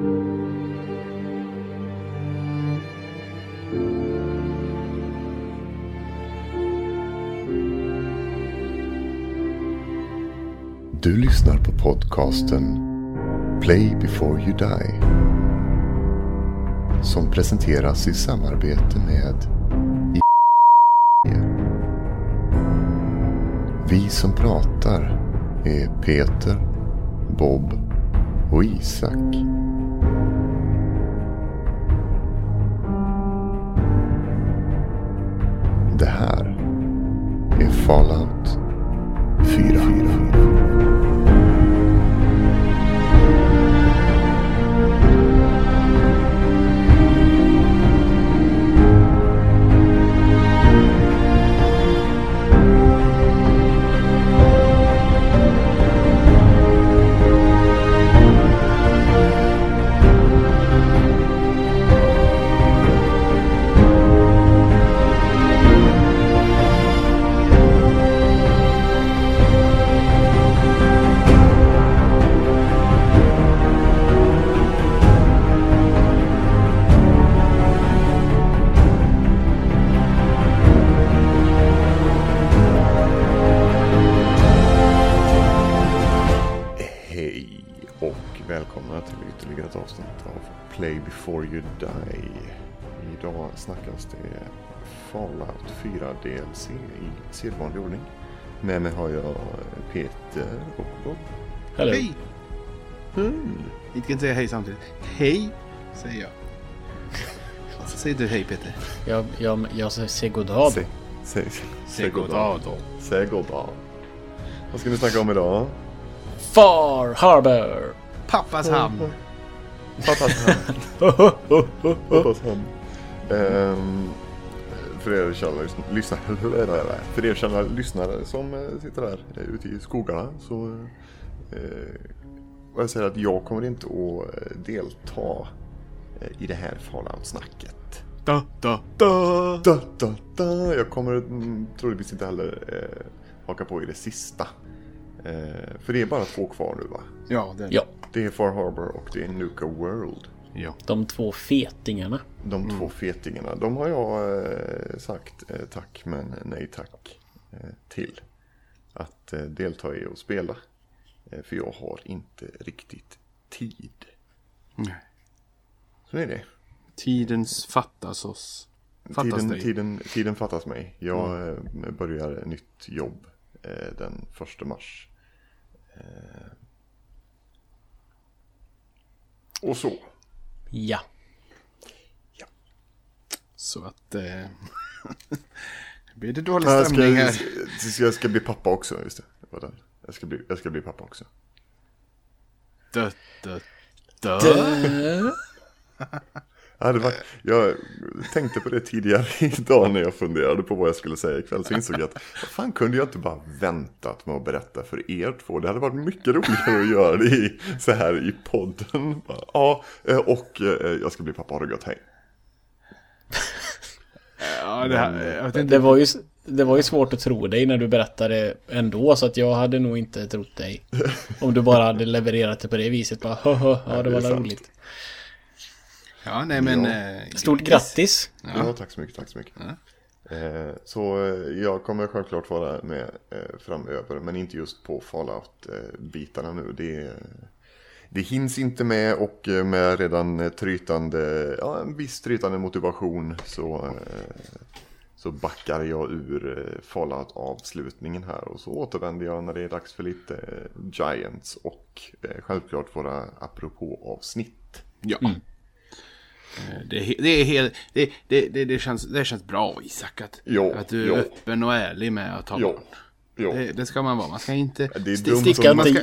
Du lyssnar på podcasten Play before you die. Som presenteras i samarbete med Vi som pratar är Peter, Bob och Isak. Är Med mig har jag Peter och Bob. Hallå. Hej! Mm. Inte kan säga hej samtidigt. Hej, säger jag. Så säger du hej Peter. Jag, jag, jag säger goddag. Säg, säg, Säg goddag då. Säg goddag. Vad ska ni snacka om idag? Far Harbor. Pappas hamn. Pappas hand. Pappas hand. Ehm, för er kära lyssnare, för er kära lyssnare som eh, sitter där eh, ute i skogarna så eh, jag säger att jag kommer inte att eh, delta i det här Fallout-snacket. Da, da, da. Da, da, da. Jag kommer mm, troligtvis inte heller eh, haka på i det sista. Eh, för det är bara två kvar nu va? Ja, det är Ja, Det är Far Harbor och det är Nuka World. Ja. de två fetingarna. De två fetingarna, de har jag eh, sagt eh, tack men nej tack eh, till. Att eh, delta i och spela. Eh, för jag har inte riktigt tid. Nej. Så är det. Tidens fattas oss. Fattas Tiden, dig. tiden, tiden fattas mig. Jag eh, börjar nytt jobb eh, den första mars. Eh, och så. Ja. Så att... Eh... blir det dålig Jag stämning här. jag ska bli pappa också. Just det. det. var den. Jag ska, bli, jag ska bli pappa också. Dö, dö, dö. Dö. Ja, det var, jag tänkte på det tidigare idag när jag funderade på vad jag skulle säga ikväll. Så insåg jag att vad fan kunde jag inte bara väntat med att berätta för er två. Det hade varit mycket roligare att göra det i, så här i podden. Ja, eh, och eh, jag ska bli pappa. Har det gott, hej. Ja, det här... Det var, ju, det var ju svårt att tro dig när du berättade ändå så att jag hade nog inte trott dig. Om du bara hade levererat det på det viset. Bara, hö, hö, ja, det var roligt. Ja, nej men... Ja. Eh, Stort grattis. Ja, Ja. tack så mycket, tack så mycket. Eh, så eh, jag kommer självklart vara med eh, framöver, men inte just på Fallout-bitarna nu. Det, det hinns inte med och med redan trytande, ja en viss trytande motivation så, så backar jag ur Fallout-avslutningen här och så återvänder jag när det är dags för lite Giants och självklart våra apropå-avsnitt. Ja. Eh, Det, he- det, är helt, det, det, det, det, känns, det känns bra Isak att, Ja, att du är ja. öppen och ärlig med att ta Ja, barn. ja. Det, det ska man vara. Man ska inte Det är dumt Sticka man ska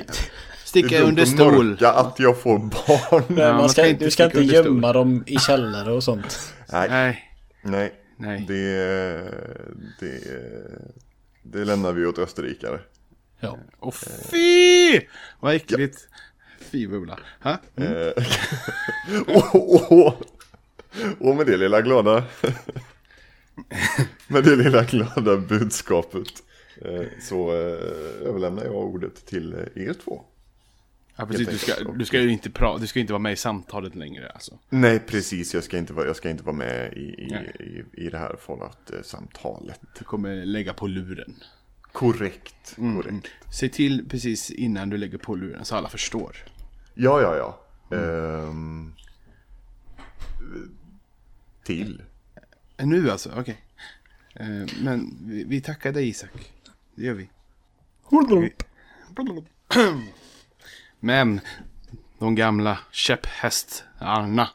sticka är dumt under stol. att jag får barn. Men man man ska ska, inte du ska inte gömma dem i källare och sånt. Nej, Nej, nej, nej. Det, det, det lämnar vi åt österrikare. Ja. Och fy! Vad äckligt. Fy bubbla. Ha? Eh, och, och, och med det lilla glada med det lilla glada budskapet eh, så eh, överlämnar jag ordet till eh, er två. Ja, precis. Du ska, du ska ju inte, pra, du ska inte vara med i samtalet längre alltså. Nej, precis. Jag ska inte vara, jag ska inte vara med i, i, i, i det här Fallout-samtalet. Du kommer lägga på luren. Korrekt. Mm, korrekt. Se till precis innan du lägger på luren så alla förstår. Ja, ja, ja. Mm. Ehm, till. Eh, Nu alltså, okej. Eh, Men vi, vi tackar dig Isak. Det gör vi. Men de gamla käpphästarna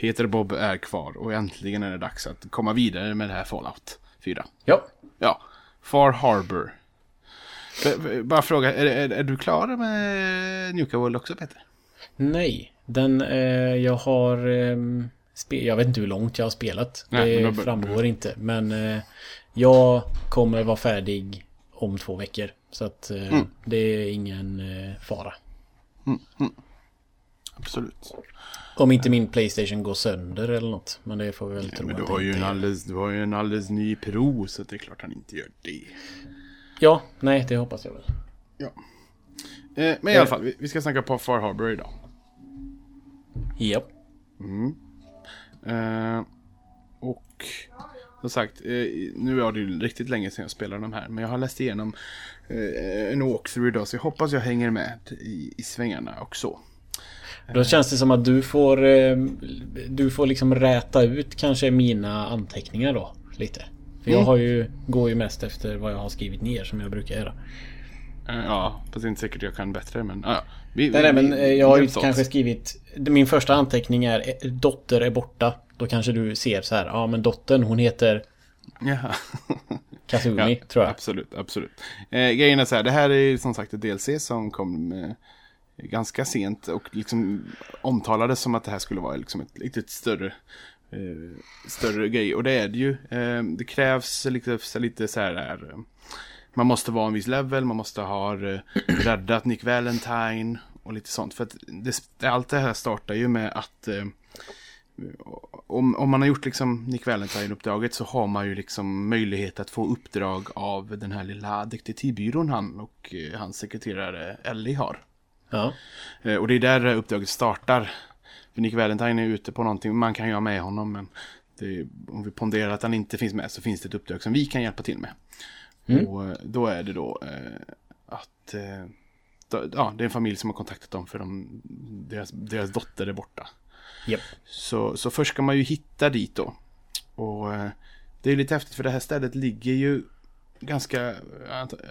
Peter Bob är kvar och äntligen är det dags att komma vidare med det här Fallout 4. Ja. Ja, Far Harbor. B- Bara fråga, är, är, är du klar med Nuka World också Peter? Nej. Den, eh, jag har... spe- jag vet inte hur långt jag har spelat. Nej, det framgår inte. Men eh, jag kommer vara färdig om två veckor. Så att eh, Mm. det är ingen eh, fara. Absolut. Om inte min Playstation går sönder eller något. Men det får vi väl tro Men du har, ju en alldeles, du har ju en alldeles ny Pro så det är klart han inte gör det. Ja, nej det hoppas jag väl. Ja. Eh, men i alla fall, vi, vi ska snacka på Far Harbor idag. Ja. Eh, och som sagt, eh, nu är det ju riktigt länge sedan jag spelade de här. Men jag har läst igenom eh, en walkthrough idag så jag hoppas jag hänger med i, i svängarna och så. Då känns det som att du får eh, Du får liksom räta ut kanske mina anteckningar då Lite För jag Mm. har ju Går ju mest efter vad jag har skrivit ner som jag brukar göra ja, fast det är inte säkert jag kan bättre men ja. Vi, Nej nej men eh, jag har ju kanske skrivit Min första anteckning är eh, Dotter är borta Då kanske du ser så här Ja men dottern hon heter Jaha. Kazumi tror jag Absolut, absolut. Eh, grejen är så här, det här är som sagt ett DLC som kom eh, ganska sent och liksom omtalades som att det här skulle vara liksom ett lite större eh, större grej. Och det är det ju. Eh, det krävs lite, så lite så här, eh, man måste vara en viss level, man måste ha eh, räddat Nick Valentine och lite sånt. För att det, allt det här startar ju med att eh, om, om man har gjort liksom Nick Valentine-uppdraget så har man ju liksom möjlighet att få uppdrag av den här lilla detektivbyrån han och eh, hans sekreterare Ellie har. Ja Eh, och det är där uppdraget startar. För Nick Valentine är ute på någonting, man kan ju ha med honom men det, om vi ponderar att han inte finns med så finns det ett uppdrag som vi kan hjälpa till med. Och eh, då är det då eh, att eh, då, ja, det är en familj som har kontaktat dem för de, deras, deras dotter är borta. Japp Så, så först ska man ju hitta dit då. Och eh, det är lite häftigt för det här stället ligger ju ganska,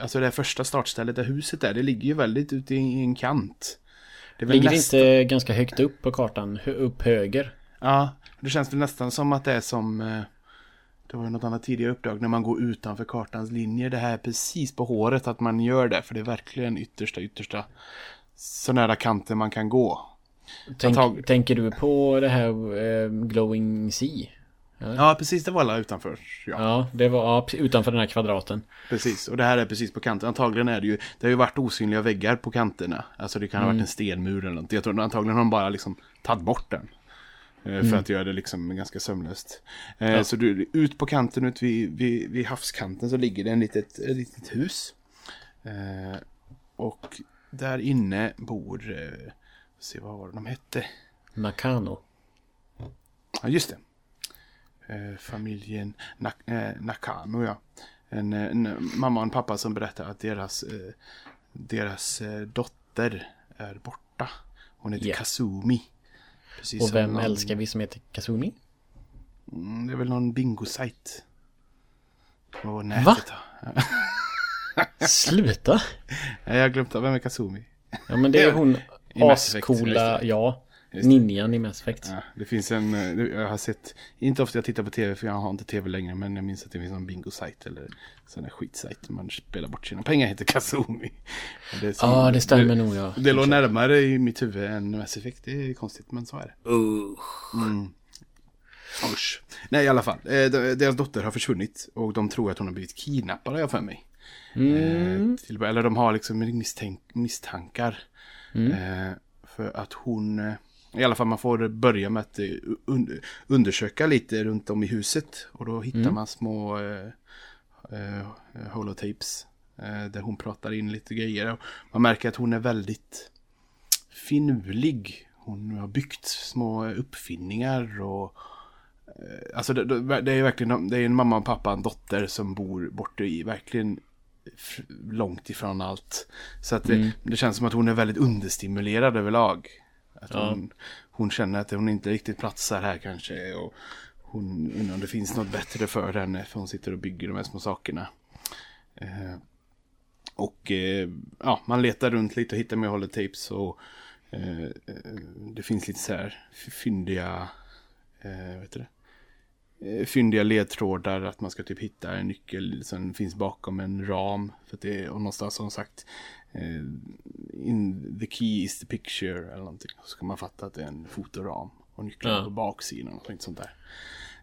alltså det här första startstället där huset är, det ligger ju väldigt ute i en kant. Det Ligger det nästan- inte ganska högt upp på kartan? Upp höger? Ja, det känns väl nästan som att det är som eh, det var ju något annat tidigare uppdrag när man går utanför kartans linjer. Det här är precis på håret att man gör det. För det är verkligen yttersta, yttersta så nära kanten man kan gå. Tänk, Antag- Tänker du på det här eh, Glowing Sea? Ja, precis. Det var alla utanför. Ja, Ja, det var ja, utanför den här kvadraten. precis. Och det här är precis på kanten. Antagligen är det ju, det har ju varit osynliga väggar på kanterna. Alltså det kan ha varit en stenmur eller något. Jag tror antagligen har de bara liksom tagit bort den. Eh, För att göra det liksom ganska sömlöst. Eh, Så du, ut på kanten, ut vid, vid, vid havskanten så ligger det en litet, ett litet hus. Eh, och där inne bor, se vad var det de hette? Nakano. Ja, just det. Familjen Nak- Nakano, ja. En, en mamma och en pappa som berättar att deras, deras dotter är borta. Hon heter Ja. Kazumi. Precis Och vem någon- älskar vi som heter Kazumi? Mm, det är väl någon bingo-sajt. På nätet. Va? Sluta! Jag har glömt vem är Kazumi. Ja men det är hon ascoola, ja. Det. Ninjan i Mass Effect. Ja, det finns en, eh, jag har sett, inte ofta jag tittar på tv för jag har inte tv längre, men jag minns att det finns någon bingo-sajt eller sån där skitsajt man spelar bort sina pengar, heter det som- Ja, det stämmer nog ja. Det låg närmare i mitt huvud än Mass Effect, det är konstigt men så är det. Mm. Usch. Nej i alla fall, eh, de- deras dotter har försvunnit och de tror att hon har blivit kidnappad har jag för mig. Mm. Eh, eller de har liksom misstänk, misstankar. Eh, för att hon, i alla fall man får börja med att eh, un, undersöka lite runt om i huset. Och då hittar man små eh, eh, holotapes. Eh, där hon pratar in lite grejer. Och man märker att hon är väldigt finurlig. Hon har byggt små uppfinningar och eh, Alltså det, det är verkligen det är en mamma, och pappa, en dotter som bor borta i verkligen långt ifrån allt. Så att det, det känns som att hon är väldigt understimulerad överlag. Att Ja. hon, hon känner att hon inte riktigt platsar här kanske. Och hon undrar om det finns något bättre för henne. För hon sitter och bygger de här små sakerna. Eh, och eh, ja, man letar runt lite och hittar med holotapes. Och eh, eh, det finns lite så här fyndiga, eh, vet du det? Eh, fyndiga ledtrådar att man ska typ hitta en nyckel som finns bakom en ram. För att det är och någonstans som sagt in the key is the picture eller någonting. Så ska man fatta att det är en fotoram och nyckeln Ja. på baksidan och något sånt där.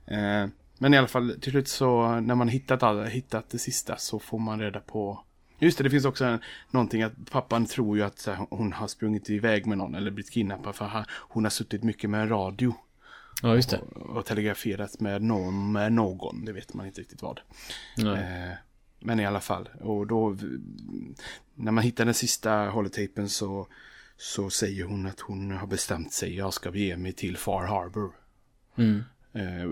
Eh, men i alla fall till slut så när man hittat, alla, hittat det sista så får man reda på Just det, det finns också en, någonting att pappan tror ju att här, hon har sprungit iväg med någon eller blivit kidnappad för han, hon har suttit mycket med en radio Ja, just det. och telegraferat med någon, med någon, det vet man inte riktigt vad. Eh, men i alla fall, och då när man hittar den sista holotapen så, så säger hon att hon har bestämt sig, jag ska bege mig till Far Harbor. Mm. Eh,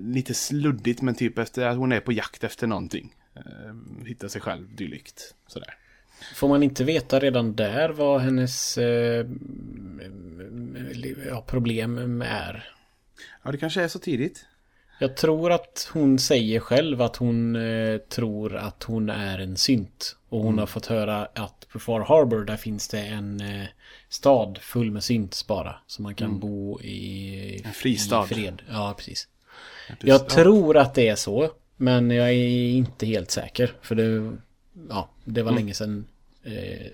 lite sluddigt men typ efter att hon är på jakt efter någonting. Eh, hittar sig själv dylikt. Sådär. Får man inte veta redan där vad hennes eh, ja, problem är? Ja det kanske är så tidigt. Jag tror att hon säger själv att hon eh, tror att hon är en synt. Och hon har fått höra att på Far Harbor där finns det en eh, stad full med synts bara. Så man kan bo i, En fristad. i fred. Ja, precis. Jag ja. tror att det är så. Men jag är inte helt säker. För det, ja, det var länge sedan. Eh,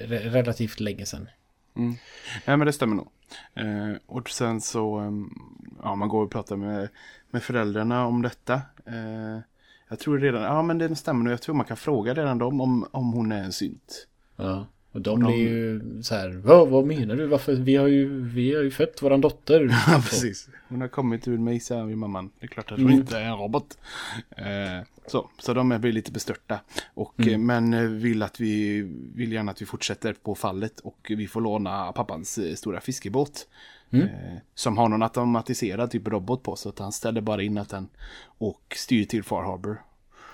re- relativt länge sedan. Nej men det stämmer nog. Eh, och sen så, ja man går och pratar med, med föräldrarna om detta. Eh, jag tror redan, ja men det stämmer nog. Jag tror man kan fråga redan dem om, om hon är en synt. Ja. Och de blir ju så här. Vad, vad menar du? Varför? Vi har ju, vi har ju fött våran dotter. Ja, precis. Hon har kommit ur mig, säger mamman. Det är klart att hon Mm. inte är en robot. Eh, så, så de blir lite bestörta. Och, Mm. eh, Men eh, vill, att vi, vill gärna att vi fortsätter på fallet. Och vi får låna pappans eh, stora fiskebåt. Mm. Eh, som har någon automatiserad typ robot på. Så att han ställer bara in att den och styr till Far Harbor.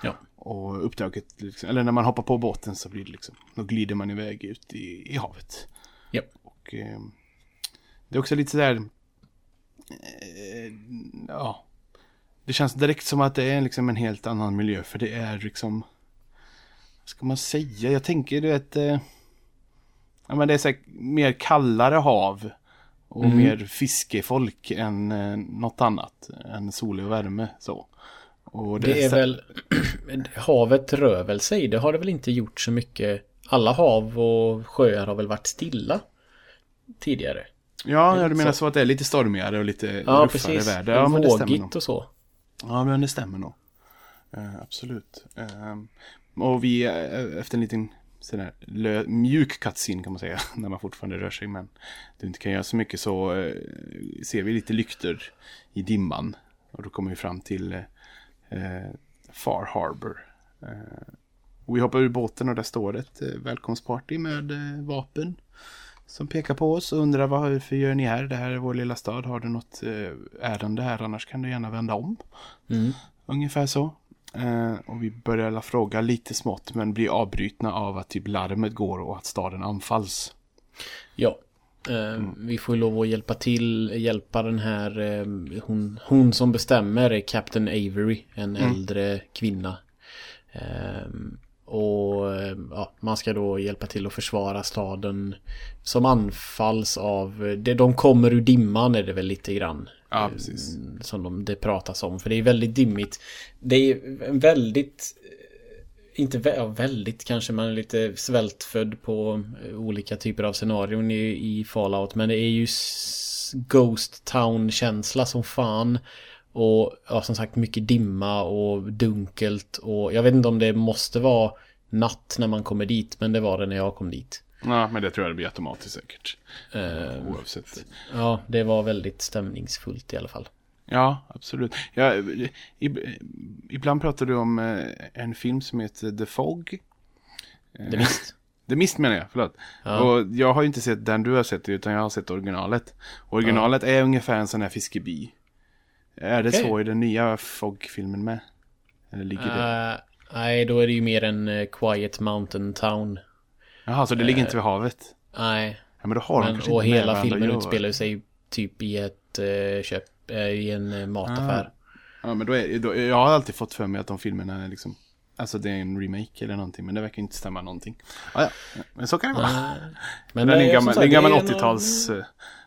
Ja. Och uppdraget, liksom, eller när man hoppar på båten så blir det liksom, då glider man iväg ut i, i havet. Ja. Och eh, det är också lite sådär, eh, ja, det känns direkt som att det är liksom en helt annan miljö för det är liksom, vad ska man säga, jag tänker du vet, eh, ja men det är så här, mer kallare hav och Mm. mer fiskefolk än eh, något annat, än sol och värme så. Och Det är väl... havet rör väl sig. Det har det väl inte gjort så mycket. Alla hav och sjöar har väl varit stilla. Tidigare. Ja, ja, du menar så att det är lite stormigare och lite Ja, ruffare precis. väder. Ja, det nog. Vågigt och så. Ja, men det stämmer nog. Eh, absolut. Eh, och vi, eh, efter en liten sån här lö- mjuk cutscene kan man säga, när man fortfarande rör sig, men du inte kan göra så mycket så ser vi lite lyktor i dimman. Och då kommer vi fram till eh, Far Harbor. Eh, vi hoppar ur båten och där står ett eh, välkomstparty med eh, vapen. Som pekar på oss och undrar varför gör ni här? Det här är vår lilla stad. Har du något ärende här? Annars kan du gärna vända om. Mm. Ungefär så. Eh, och vi börjar alla fråga lite smått men blir avbrytna av att typ larmet går och att staden anfalls. Ja. Eh, Vi får ju lov att hjälpa till, hjälpa den här, eh, hon, hon som bestämmer är Captain Avery, en äldre kvinna. Eh, och ja, man ska då hjälpa till att försvara staden som anfalls av, det, de kommer ur dimman är det väl lite grann. Ja, precis. Som de, det pratas om, för det är väldigt dimmigt. Det är en väldigt inte ja, väldigt kanske, man är lite svältfödd på eh, olika typer av scenarion i, i Fallout. Men det är ju Ghost Town-känsla som fan. Och ja, som sagt mycket dimma och dunkelt. Och jag vet inte om det måste vara natt när man kommer dit. Men det var det när jag kom dit. Ja, men det tror jag det blir automatiskt säkert. Eh, Oavsett. ja, det var väldigt stämningsfullt i alla fall. Ja, absolut. Ja, i, ibland pratar du om eh, en film som heter The Fog. Det visst. The Mist menar jag, förlåt. Ja. Och jag har ju inte sett den du har sett utan jag har sett originalet. Originalet är ungefär en sån här fiskeby. Är det Okej. så i den nya Fogg-filmen med? Eller ligger det? Eh, nej, då är det ju mer en eh, Quiet Mountain Town. Jaha, så det ligger inte vid havet? Nej, Ja, men då har de men, kanske och hela filmen utspelar sig typ i ett eh, köp, i en eh, mataffär. Ja, men då är, då, jag har alltid fått för mig att de filmerna är liksom Alltså det är en remake eller någonting, men det verkar inte stämma någonting. Ja, ja. Men så kan det vara. Nej. Men den är en gammal, sagt, gammal det är någon- 80-tals, eh,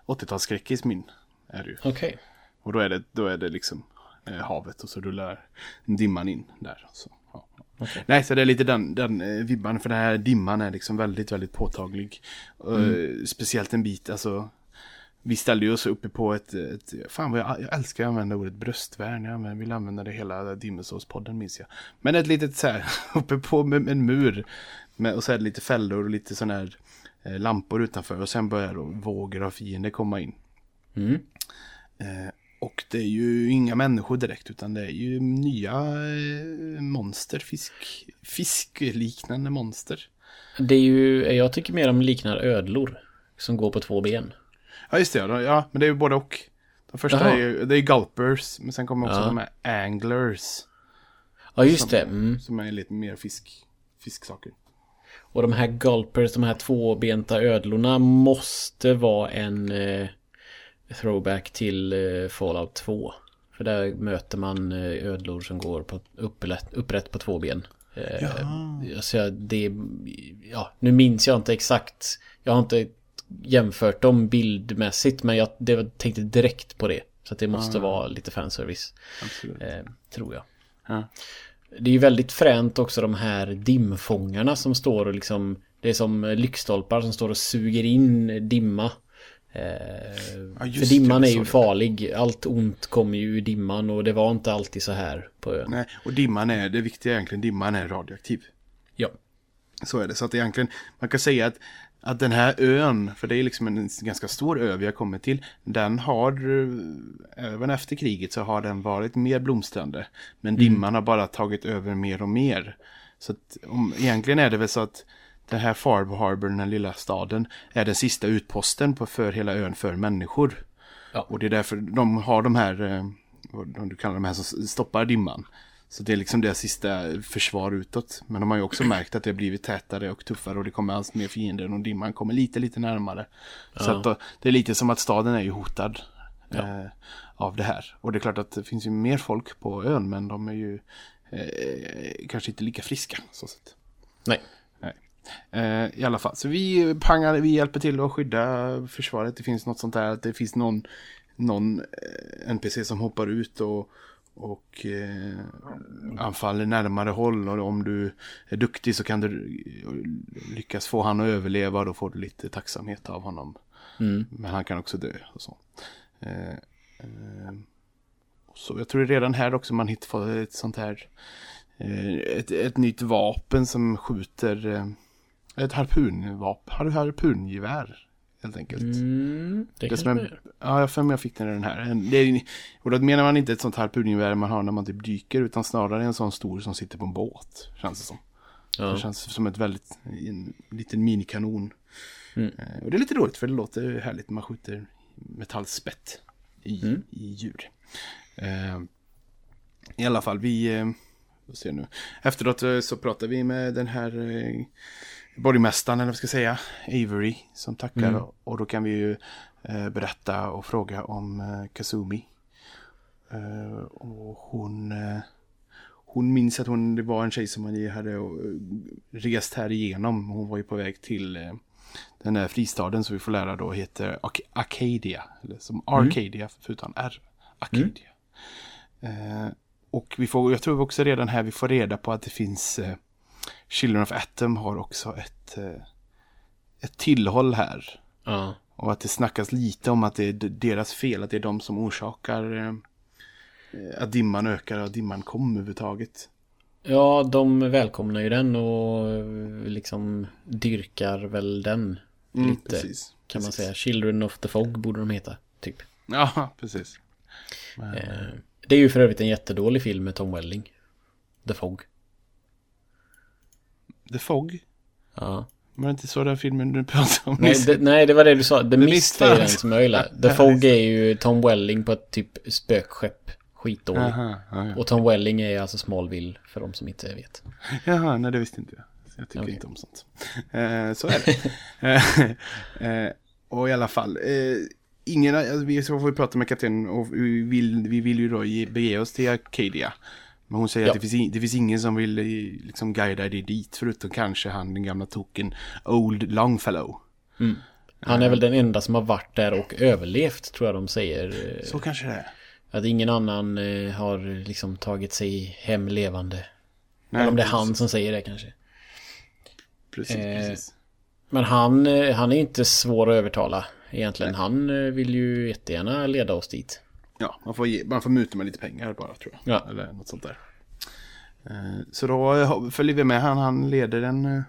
80-talsskräckis min. Är det ju. Okej. Och då är det, då är det liksom eh, havet och så rullar dimman in där. Så, ja. Okej. Nej, så det är lite den, den eh, vibban, för den här dimman är liksom väldigt, väldigt påtaglig. Eh, speciellt en bit, alltså. Vi ställde oss uppe på ett, ett fan vad jag, jag älskar att använda ordet bröstvärn. Jag använder, vill använda det hela Dimmesåspodden minns jag. Men ett litet så här, uppe på med, en mur. Med, och så är det lite fällor och lite sådana här eh, lampor utanför. Och sen börjar då vågor av fiender komma in. Mm. Eh, och det är ju inga människor direkt utan det är ju nya eh, monster, fisk, fiskliknande monster. Det är ju, jag tycker mer de liknar ödlor. Som går på två ben. Ja just det, ja, ja men det är ju både och. De första Jaha. är ju, det är gulpers, men sen kommer också Ja. de här anglers. Ja, just det. Mm. Som är lite mer fisk, fisksaker. Och de här gulpers, de här tvåbenta ödlorna måste vara en eh, throwback till eh, Fallout 2. För där möter man eh, ödlor som går på upprätt, upprätt på två ben. Eh, Ja. Så jag, det, ja, nu minns jag inte exakt. Jag har inte jämfört dem bildmässigt men jag, det, tänkte direkt på det. Så det måste vara lite fanservice. Eh, tror jag. Ja. Det är ju väldigt fränt också de här dimfångarna som står och liksom Det är som lyktstolpar som står och suger in dimma eh, just För det, dimman vi är ju det. farlig Allt ont kommer ju ur dimman och det var inte alltid så här på ön Nej, och dimman är, det viktiga är egentligen, dimman är radioaktiv. Ja Så är det. Så att egentligen, man kan säga att, att den här ön, för det är liksom en ganska stor ö vi har kommit till, den har, eh, även efter kriget så har den varit mer blomstrande. Men dimman har bara tagit över mer och mer. Så att, om, egentligen är det väl så att den här Farb Harbor, den lilla staden, är den sista utposten på, för hela ön för människor. Ja. Och det är därför de har de här, eh, vad du kallar de här som stoppar dimman. Så det är liksom deras sista försvar utåt. Men de har ju också märkt att det har blivit tätare och tuffare och det kommer allt mer fiender och dimman kommer lite, lite närmare. Så att då, det är lite som att staden är ju hotad eh, av det här. Och det är klart att det finns ju mer folk på ön men de är ju eh, kanske inte lika friska. Så sätt. Nej Nej. Eh, I alla fall, så vi pangar, vi hjälper till att skydda försvaret. Det finns något sånt där, att det finns någon, någon eh, NPC som hoppar ut och, och eh, anfaller närmare håll. Och om du är duktig så kan du lyckas få han att överleva. Då får du lite tacksamhet av honom. mm. Men han kan också dö och så. Eh, eh, så jag tror redan här också man hittar ett sånt här eh, ett, ett nytt vapen som skjuter eh, ett harpunvapen, har harpungevär helt enkelt. mm, Det, Det som ja, jag för mig jag fick den i den här. Det är, och då menar man inte ett sånt harpungevär man har när man typ dyker utan snarare en sån stor som sitter på en båt. Känns det som. Det Ja. känns som ett väldigt, en liten minikanon. Mm. Eh, Och det är lite roligt för det låter härligt när man skjuter metallspett i, Mm. i djur. Eh, I alla fall, vi... Eh, ser nu. Efteråt eh, så pratar vi med den här eh, borgmästaren, eller vad ska jag säga, Avery, som tackar. Mm. Och då kan vi ju eh, berätta och fråga om eh, Kazumi. Eh, och hon... Hon minns att hon, det var en tjej som hon hade rest här igenom. Hon var ju på väg till den här fristaden som vi får lära då heter Ac- Arcadia. Eller som Arcadia förutom R. Arcadia. Eh, och vi får, jag tror också redan här vi får reda på att det finns Children of Atom har också ett, eh, ett tillhåll här. Ja. Och att det snackas lite om att det är deras fel, att det är de som orsakar eh, att dimman ökar och att dimman kommer överhuvudtaget. ja, de välkomnar ju den och eh, liksom dyrkar väl den Mm, lite. precis. Kan man säga. Children of the Fog borde de heta. Typ. Ja, precis. Men, Det är ju för övrigt en jättedålig film med Tom Welling. The Fog. The Fog? Ja. Var det inte så den filmen du pratade om? Nej det, nej, det var det du sa. The, Mist Mist är den som jag gillar. The Fog är ju Tom Welling på ett typ spökskepp. Skitdålig. Jaha, ja, ja. Och Tom Welling är alltså Smallville för de som inte vet. Jaha, nej det visste inte jag. Så Jag tycker Okej. inte om sånt. Eh, så är det. eh, eh, och i alla fall, eh, ingen, alltså, vi får prata med kaptenen och vi vill, vi vill ju då ge, bege oss till Arcadia. Men hon säger Ja. att det finns, det finns ingen som vill eh, liksom guida dig dit förutom kanske han den gamla token Old Longfellow. Han är väl den enda som har varit där och överlevt tror jag de säger. Så kanske det är. Att ingen annan eh, har liksom tagit sig hem levande. Nej, Eller om det är precis. han som säger det kanske. Precis, Eh, precis. Men han, eh, han är inte svår att övertala egentligen. Han eh, vill ju jättegärna leda oss dit. Ja, man får, ge, man får muta med lite pengar bara tror jag. Ja. Eller något sånt där. Eh, Så då följer vi med han. Han leder den eh,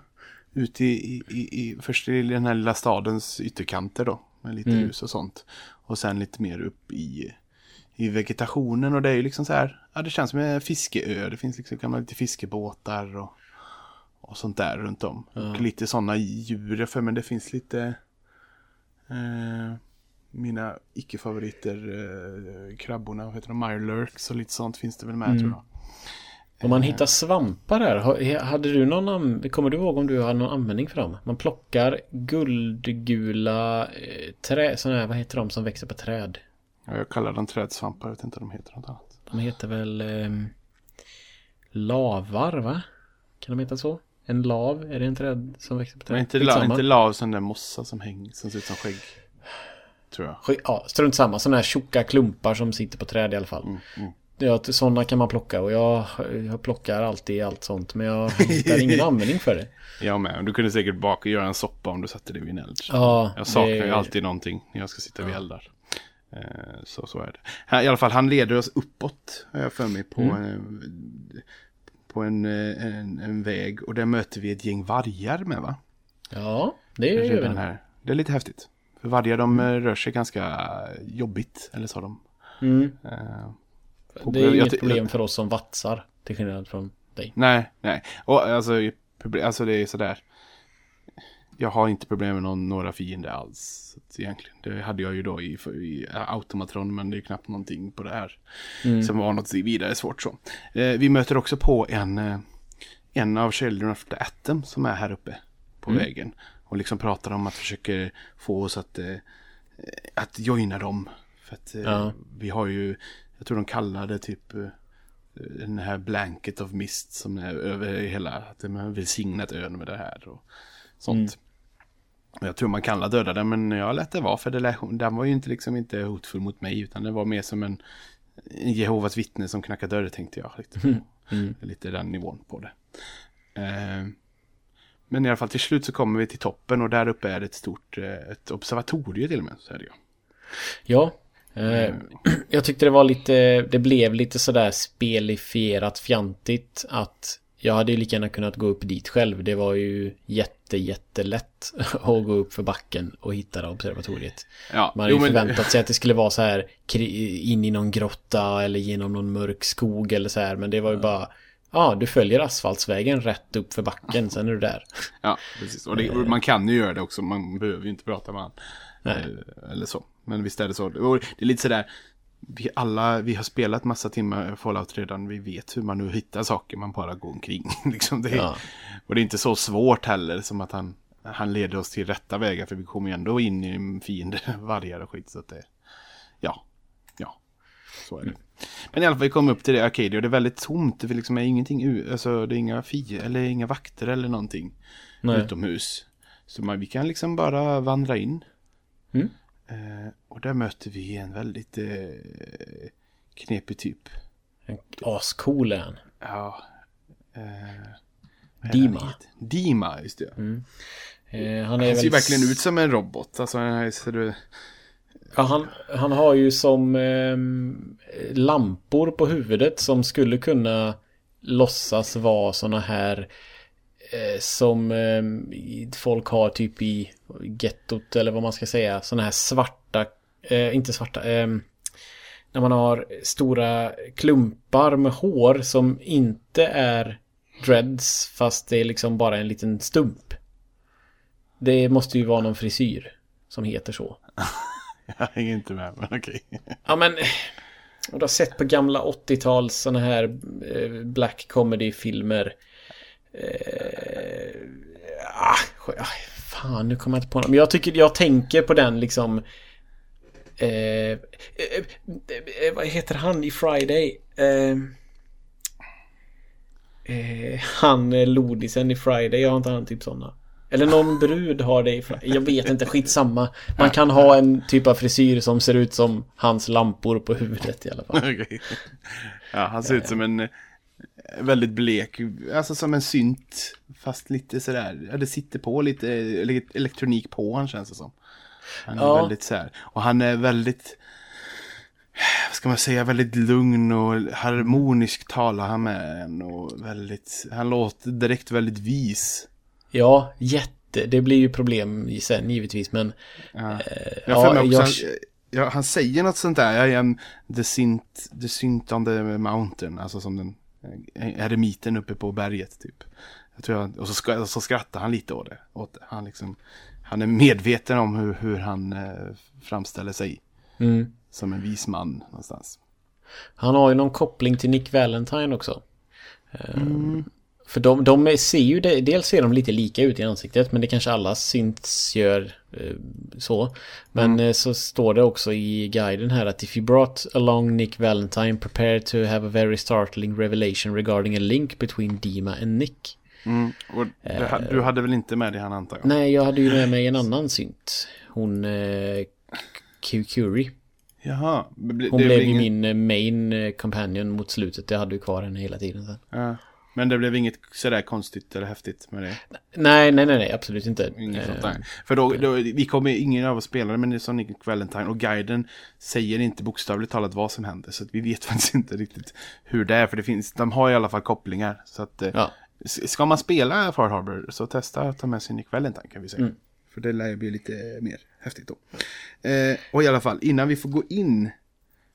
ut i, i, i, först i den här lilla stadens ytterkanter då. Med lite Mm. hus och sånt. Och sen lite mer upp i, i vegetationen. Och det är ju liksom så här. Ja, det känns som en fiskeö. Det finns liksom gamla lite fiskebåtar och, och sånt där runt om. Och lite sådana djur. För men det finns lite eh, mina icke-favoriter. Eh, krabborna, vad heter de? Mirelurks och lite sånt finns det väl med Mm. tror jag. Om man hittar svampar där, ha- hade du någon Kommer du ihåg om du hade någon användning för dem? Man plockar guldgula eh, trä, sådana här, vad heter de som växer på träd? Ja, jag kallar dem trädsvampar. Jag vet inte om de heter något annat. De heter väl ehm, lavar va? Kan de heta så? En lav, är det en träd som växer på träd? Men inte, la, inte lav som den mossa som hänger, som ser ut som skägg. Tror jag. Ja, strunt samma. Sådana här tjocka klumpar som sitter på träd i alla fall. Mm, mm. Ja, sådana kan man plocka och jag, jag plockar alltid allt sånt. Men jag hittar ingen användning för det. Jag med. Du kunde säkert baka och göra en soppa om du satte det vid en eld. Ja, Jag saknar det- ju alltid någonting när jag ska sitta vid eldar. Eh, Så, så är det. Här, I alla fall, han leder oss uppåt, har jag för mig, på, Mm. en, på en, eh, en, en väg. Och där möter vi ett gäng vargar med, va? Ja, det gör vi. Här. Det är lite häftigt. För vargar, de eh, rör sig ganska jobbigt, eller så de. Mm. Eh, Det är inget problem för oss som vatsar. Till skillnad från dig. Nej, nej. Och alltså, alltså det är sådär. Jag har inte problem med någon, några fiender alls. Egentligen. Det hade jag ju då i, i Automatron, men det är knappt någonting på det här. Som var något vidare svårt så. Eh, vi möter också på en, eh, en av Children of the Atom som är här uppe på vägen. Och liksom pratar om att försöka få oss att, eh, att joina dem. För att eh, Ja. vi har ju, jag tror de kallar det typ eh, den här blanket of mist som är över hela, att de har välsignat ön med det här och sånt. Och Jag tror man kan döda den men jag lät det vara för det den var ju inte liksom inte hotfull mot mig utan det var mer som en, Jehovas vittne som knackar dörr tänkte jag. Lite, lite den nivån på det. Eh, men i alla fall till slut så kommer vi till toppen och där uppe är det ett stort eh, ett observatorium till och med. Så är det ju. Ja. Eh, jag tyckte det var lite, det blev lite sådär spelifierat fjantigt att jag hade ju lika gärna kunnat gå upp dit själv. Det var ju jätte, jättelätt att gå upp för backen och hitta observatoriet. Ja, Man hade ju jo, men- förväntat sig att det skulle vara så här in i någon grotta eller genom någon mörk skog eller så här. Men det var ju bara, ja, du följer asfaltsvägen rätt upp för backen, sen är du där. Ja, precis. Och det, och man kan ju göra det också. Man behöver ju inte prata med. Nej. Eh, Eller så. Men visst är det så. Och det är lite sådär. Vi alla, vi har spelat massa timmar Fallout redan. Vi vet hur man nu hittar saker. Man bara går omkring. liksom det, Ja. Och det är inte så svårt heller. Som att han, han leder oss till rätta vägar. För vi kommer ju ändå in i en fiende, vargar och skit. Så att det, ja, ja, så är det. Men i alla fall, vi kom upp till det Arcadia och det är väldigt tomt. Det liksom är ingenting, u- alltså det är inga fi eller inga vakter eller någonting Nej. utomhus. Så man, vi kan liksom bara vandra in. Mm. Eh, och där möter vi en väldigt eh, knepig typ. En Ascool är han. Ja. Eh, Dima. Dima, just det. Eh, han Han ser ju verkligen ut som en robot. Alltså, han är- ser du... Ja, han, han har ju som eh, lampor på huvudet som skulle kunna låtsas vara såna här eh, som eh, folk har typ i gettot eller vad man ska säga. Såna här svarta, eh, inte svarta, ehm, när man har stora klumpar med hår som inte är dreads fast det är liksom bara en liten stump. Det måste ju vara någon frisyr som heter så. Jag hänger inte med, men okej. Ja men... Och du har sett på gamla 80-tals sådana här eh, black comedy-filmer. Eh, ah, ah, fan, nu kommer jag inte på något. Men jag tycker, jag tänker på den liksom... Eh, eh, eh, vad heter han i Friday? Eh, eh, han eh, Lodisen i Friday, jag har inte han typ sådana? Eller någon brud har det i. Jag vet inte, skitsamma. Man kan ha en typ av frisyr som ser ut som hans lampor på huvudet i alla fall. Ja, han ser ut som en eh, väldigt blek, alltså som en synt. Fast lite sådär, ja det sitter på lite ele- elektronik på han känns det som. Han är Ja. väldigt såhär, och han är väldigt, vad ska man säga, väldigt lugn och harmonisk talar han med en och väldigt, han låter direkt väldigt vis. Ja, jätte. Det blir ju problem sen givetvis men... Ja. Eh, Jag för mig jag, ja, han säger något sånt där, I am the synt, the synt on the mountain, alltså som den eh, eremiten uppe på berget typ. Jag tror jag, och så, ska, och så skrattar han lite åt det. Åt det. Han, liksom, han är medveten om hur, hur han eh, framställer sig mm. som en vis man någonstans. Han har ju någon koppling till Nick Valentine också. Eh, För de, de ser ju, det, dels ser de lite lika ut i ansiktet men det kanske alla synts gör eh, så. Men eh, så står det också i guiden här att if you brought along Nick Valentine prepare to have a very startling revelation regarding a link between Dima and Nick. Mm. Och det, du hade väl inte med det han antar jag? Nej, jag hade ju med mig en annan synt. Hon eh, Curie. Jaha. Hon blev ju ingen- min eh, main eh, companion mot slutet. Jag hade ju kvar henne hela tiden sen. Ja. Men det blev inget sådär konstigt eller häftigt med det? Nej, nej, nej, nej, absolut inte. Inget sånt där. För då, då, vi kommer, ingen av oss spelare men det är som Nick Valentine och guiden säger inte bokstavligt talat vad som händer. Så att vi vet faktiskt inte riktigt hur det är. För det finns, de har i alla fall kopplingar. Så att eh, Ja. ska man spela Far Harbor så testa att ta med sig Nick Valentine kan vi säga. Mm. För det lär ju bli lite mer häftigt då. Eh, och i alla fall, innan vi får gå in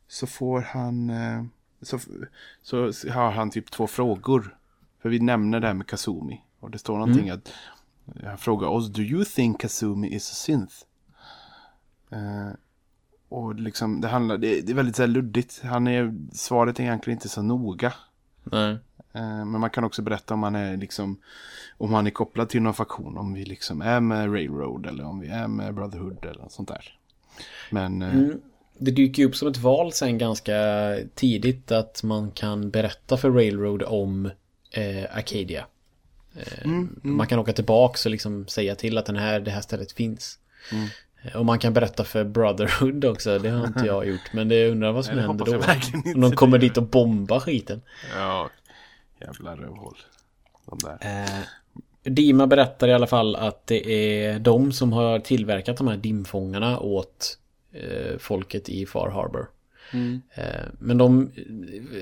så får han, eh, så, så har han typ två frågor. För vi nämner det här med Kazumi. Och det står någonting att han frågar oss, do you think Kazumi is a synth? Eh, och liksom, det handlar, det, det är väldigt så här luddigt. Han är, svaret är egentligen inte så noga. Nej. Eh, men man kan också berätta om han är liksom, om han är kopplad till någon faktion. Om vi liksom är med Railroad eller om vi är med Brotherhood eller sånt där. Men, eh, Mm. Det dyker ju upp som ett val sen ganska tidigt att man kan berätta för Railroad om eh, Arcadia. Eh, Man kan åka tillbaks och liksom säga till att den här, det här stället finns. Eh, Och man kan berätta för Brotherhood också, det har inte jag gjort. Men det undrar vad som Nej, händer då. Om de kommer det. dit och bombar skiten. ja, jävla rövhål. De där. Eh, Dima berättar i alla fall att det är de som har tillverkat de här dimfångarna åt eh, folket i Far Harbor. Eh, men de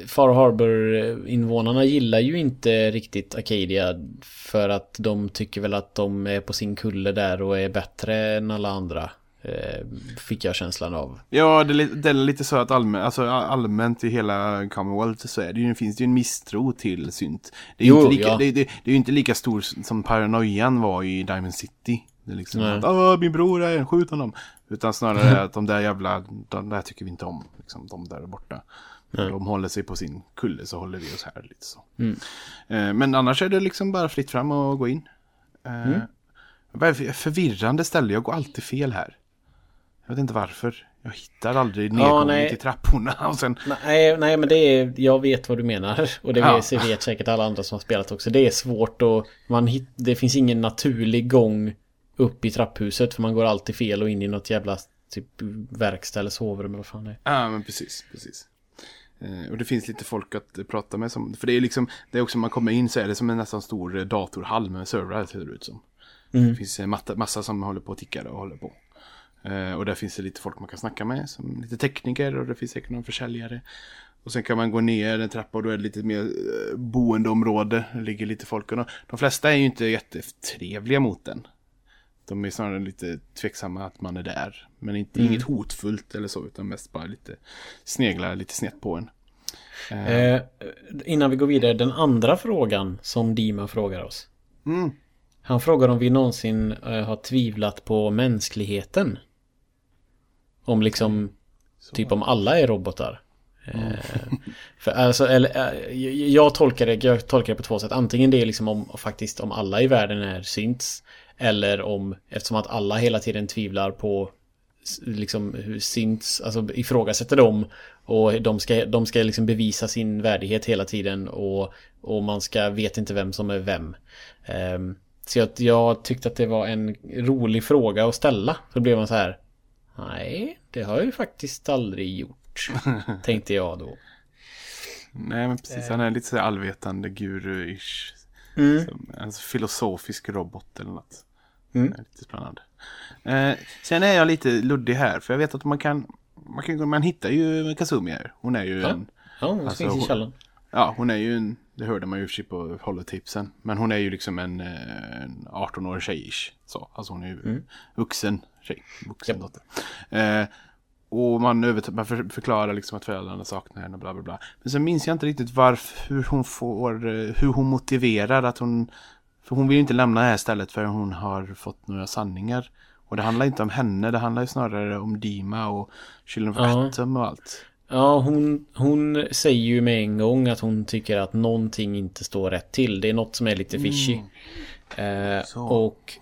Far Harbor-invånarna gillar ju inte riktigt Acadia för att de tycker väl att de är på sin kulle där och är bättre än alla andra. Eh, fick jag känslan av. Ja, det det är lite så att allmän, alltså, allmänt i hela Commonwealth så är det ju, finns det ju en misstro till synt. Det är, ju inte lika, ja. det, det, det är inte lika stor som paranoian var i Diamond City. Det är liksom Nej. att min bror är en, skjut honom. Utan snarare att de där jävla, de där tycker vi inte om. Liksom, de där är borta. De håller sig på sin kulle så håller vi oss här lite så. Mm. Eh, men annars är det liksom bara fritt fram och gå in. Eh, Mm. Förvirrande ställe, jag går alltid fel här. Jag vet inte varför. Jag hittar aldrig nedgången nej. till trapporna. Och sen, Nej, nej men det är, jag vet vad du menar. Och det Ja. vet, vet säkert alla andra som har spelat också. Det är svårt och man hit, det finns ingen naturlig gång upp i trapphuset. För man går alltid fel och in i något jävla typ verkstad eller sovrum eller vad fan det är. ja men precis, precis. Eh, och det finns lite folk att eh, prata med. Som, för det är liksom, det är också man kommer in så är det som en nästan stor eh, datorhall med servrar ser det ut som. Det finns en matta, massa som håller på och tickar och håller på. Eh, och där finns det lite folk man kan snacka med, som lite tekniker och det finns säkert någon försäljare. Och sen kan man gå ner en trappa och då är det lite mer eh, boendeområde. Det ligger lite folk och de, de flesta är ju inte jättetrevliga mot den. De är snarare lite tveksamma att man är där. Men inte, inget hotfullt eller så, utan mest bara lite sneglar lite snett på en. Eh, innan vi går vidare, den andra frågan som Dima frågar oss. Mm. Han frågar om vi någonsin eh, har tvivlat på mänskligheten. Om liksom, typ om alla är robotar. Eh, för alltså, eller, eh, jag tolkar det, jag tolkar det på två sätt. Antingen det är liksom om, faktiskt om alla i världen är synts. Eller om, eftersom att alla hela tiden tvivlar på liksom hur synts, alltså ifrågasätter dem och de ska, de ska liksom bevisa sin värdighet hela tiden och, och man ska, vet inte vem som är vem. Um, så jag, jag tyckte att det var en rolig fråga att ställa. Så blev man så här, nej, det har jag ju faktiskt aldrig gjort. tänkte jag då. Nej, men precis. Han är lite så allvetande guru-ish. Mm. En filosofisk robot eller något. Mm. lite spännande. Eh, sen är jag lite luddig här, för jag vet att man kan, man, kan, man hittar ju Kazumi här. Hon är ju ja. en... Ja, hon alltså, finns i källaren. Ja, hon är ju en, det hörde man ju sig på holotipsen. Men hon är ju liksom en, eh, en 18-årig tjejish. Så, alltså hon är ju mm. vuxen tjej, vuxen yep. dotter. Eh, och man, över, man för, förklarar liksom att föräldrarna saknar henne och bla bla bla. Men sen minns jag inte riktigt varför, hur hon får, eh, hur hon motiverar att hon för hon vill inte lämna det här stället förrän hon har fått några sanningar. Och det handlar inte om henne, det handlar ju snarare om Dima och Children of ja. Atom och allt. Ja, hon, hon säger ju med en gång att hon tycker att någonting inte står rätt till. Det är något som är lite fishy. Mm. Eh, och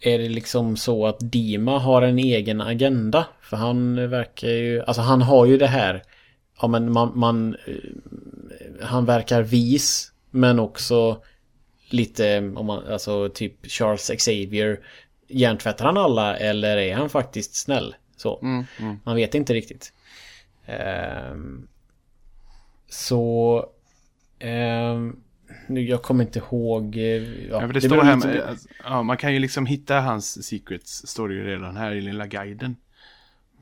är det liksom så att Dima har en egen agenda? För han verkar ju, alltså han har ju det här, ja men man, man eh, han verkar vis, men också lite, om man, alltså typ Charles Xavier. Hjärntvättar han alla eller är han faktiskt snäll? Så. Mm, mm. Man vet inte riktigt. Um, så... Um, nu, jag kommer inte ihåg... Eh, ja, ja, det, det står här med, alltså, ja, man kan ju liksom hitta hans secrets, står det ju redan här i lilla guiden.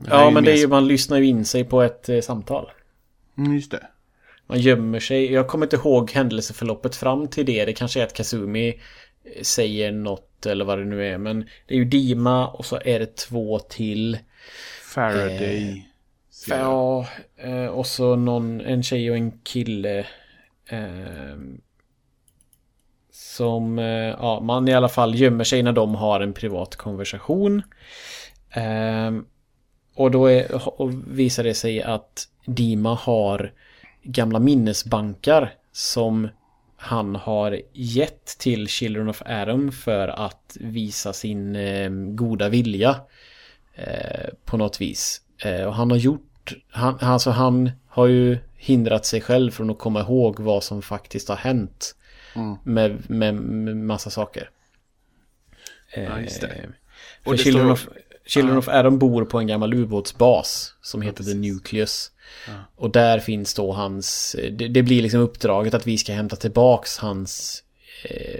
Ja, men det är ju, man lyssnar ju in sig på ett eh, samtal. Mm, just det. Man gömmer sig. Jag kommer inte ihåg händelseförloppet fram till det. Det kanske är att Kazumi säger något eller vad det nu är. Men det är ju Dima och så är det två till. Faraday. Eh, ja, eh, och så någon, en tjej och en kille. Eh, som, eh, ja, man i alla fall gömmer sig när de har en privat konversation. Eh, och då är, och visar det sig att Dima har gamla minnesbankar som han har gett till Children of Adam för att visa sin eh, goda vilja eh, på något vis. Eh, och han har gjort, han, alltså han har ju hindrat sig själv från att komma ihåg vad som faktiskt har hänt mm. med, med, med, massa saker. Ja, just det. Eh, och det Children, står... of, Children of Adam bor på en gammal ubåtsbas som heter The Nucleus. Och där finns då hans, det, det, blir liksom uppdraget att vi ska hämta tillbaks hans eh,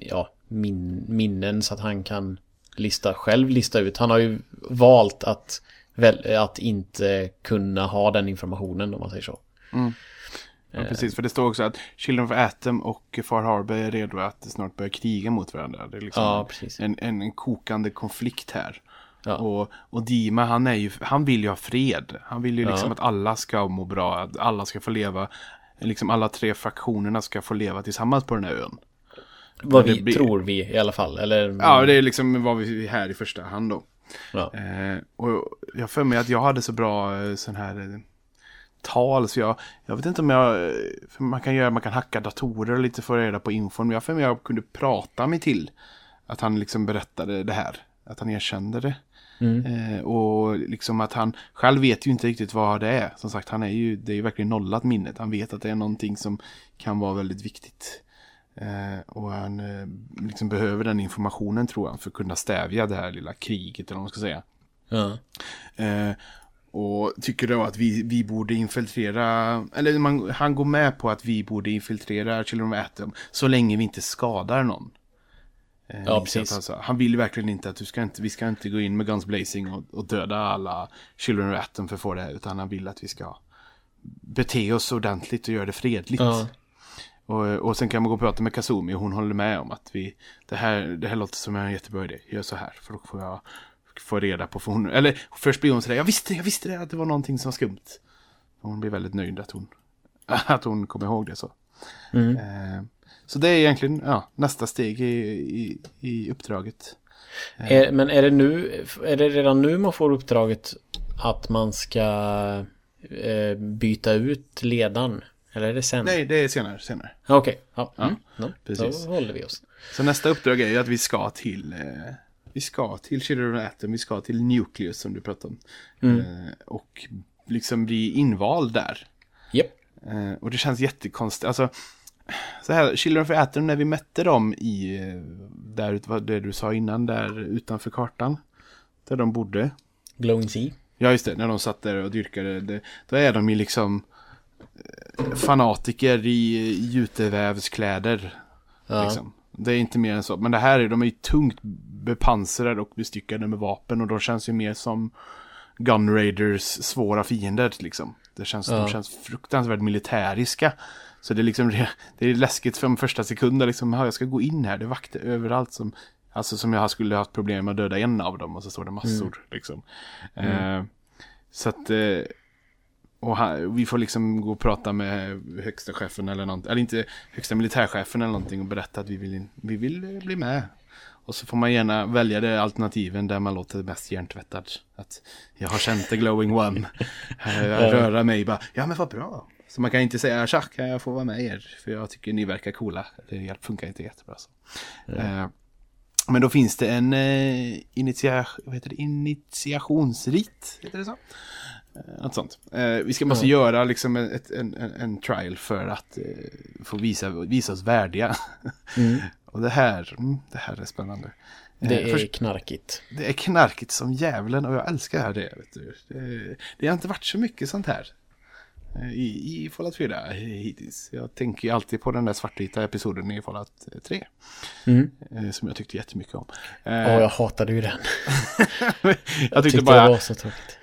ja, min, minnen så att han kan lista själv lista ut. Han har ju valt att, väl, att inte kunna ha den informationen om man säger så. Mm. Ja, precis, för det står också att Children of Atom och Far Harbor är redo att snart börja kriga mot varandra. Det är liksom ja, en, en, en, kokande konflikt här. Ja. Och, och Dima, han, är ju, han vill ju ha fred. Han vill ju liksom ja. att alla ska må bra, att alla ska få leva, liksom alla tre fraktionerna ska få leva tillsammans på den här ön. Vad vi blir... tror vi i alla fall, eller? Ja, det är liksom vad vi är här i första hand då. Ja. Eh, och jag för mig att jag hade så bra eh, sån här eh, tal så jag, jag vet inte om jag, eh, man kan göra, man kan hacka datorer och lite få reda på infon, men jag för mig att jag kunde prata mig till att han liksom berättade det här, att han erkände det. Mm. Eh, och liksom att han själv vet ju inte riktigt vad det är. Som sagt, han är ju, det är ju verkligen nollat minnet. Han vet att det är någonting som kan vara väldigt viktigt. Eh, och han eh, liksom behöver den informationen tror han för att kunna stävja det här lilla kriget eller vad man ska säga. Ja. Eh, och tycker då att vi, vi borde infiltrera, eller man, han går med på att vi borde infiltrera Children of Atom så länge vi inte skadar någon. Eh, ja, precis. Alltså, han vill verkligen inte att du ska inte, vi ska inte gå in med Guns Blazing och, och döda alla Children of Atom för att få det utan han vill att vi ska bete oss ordentligt och göra det fredligt. Ja. Och, och sen kan man gå och prata med Kazumi och hon håller med om att vi, det här, det här låter som en jättebra idé, gör så här, för då får jag få reda på, för hon, eller först blir hon sådär, jag visste, jag visste det, att det var någonting som var skumt. Hon blir väldigt nöjd att hon, att hon kommer ihåg det så. Mm. Eh, så det är egentligen ja, nästa steg i, i, i uppdraget. Är, men är det nu, är det redan nu man får uppdraget att man ska eh, byta ut ledaren? Eller är det sen? Nej, det är senare. senare. Okej, ja. Ja, Mm. Ja, precis. Då håller vi oss. Så nästa uppdrag är ju att vi ska till eh, Vi ska till Children of Atom, vi ska till Nucleus som du pratade om. Eh, och liksom bli invald där. Japp. Eh, och det känns jättekonstigt. Alltså, så här, Children of Atom, när vi mätte dem i, eh, där, det du sa innan, där utanför kartan. Där de bodde. Glowing Sea. Ja, just det, när de satt där och dyrkade. Det, då är de ju liksom eh, fanatiker i jutevävskläder. Ja. Liksom. Det är inte mer än så. Men det här är, de är ju tungt bepansrade och bestyckade med vapen och de känns ju mer som Gun Raiders svåra fiender liksom. Det känns, Ja. De känns fruktansvärt militäriska. Så det är liksom, det det är läskigt från första sekunden liksom, "Ja, jag ska gå in här, det är vakter överallt som, alltså som jag skulle haft problem med att döda en av dem och så står det massor liksom. Eh, så att, eh, och han, vi får liksom gå och prata med högsta chefen eller någonting, eller inte högsta militärchefen eller någonting och berätta att vi vill, in- vi vill eh, bli med. Och så får man gärna välja det alternativen där man låter mest hjärntvättad. Att jag har känt the glowing one. Eh, Röra mig bara, ja men vad bra. Så man kan inte säga, tja, kan jag få vara med er? För jag tycker ni verkar coola. Det funkar inte jättebra så. Eh, men då finns det en eh, initia vad heter det? initiationsrit. Heter det så? Eh, Något sånt. Eh, vi ska måste göra liksom ett, en, en, en trial för att få visa, visa oss värdiga. Och det här, mm, det här är spännande. Det är först- knarkigt. det är knarkigt som djävulen och jag älskar det. Vet du. Det, det har inte varit så mycket sånt här. Eh, I, i Fallout 4 hittills. Jag tänker ju alltid på den där svartvita episoden i Fallout 3. Mm. eh, Som jag tyckte jättemycket om. Ja, Eh, jag hatade ju den. jag Jag tyckte bara, det var så tråkigt.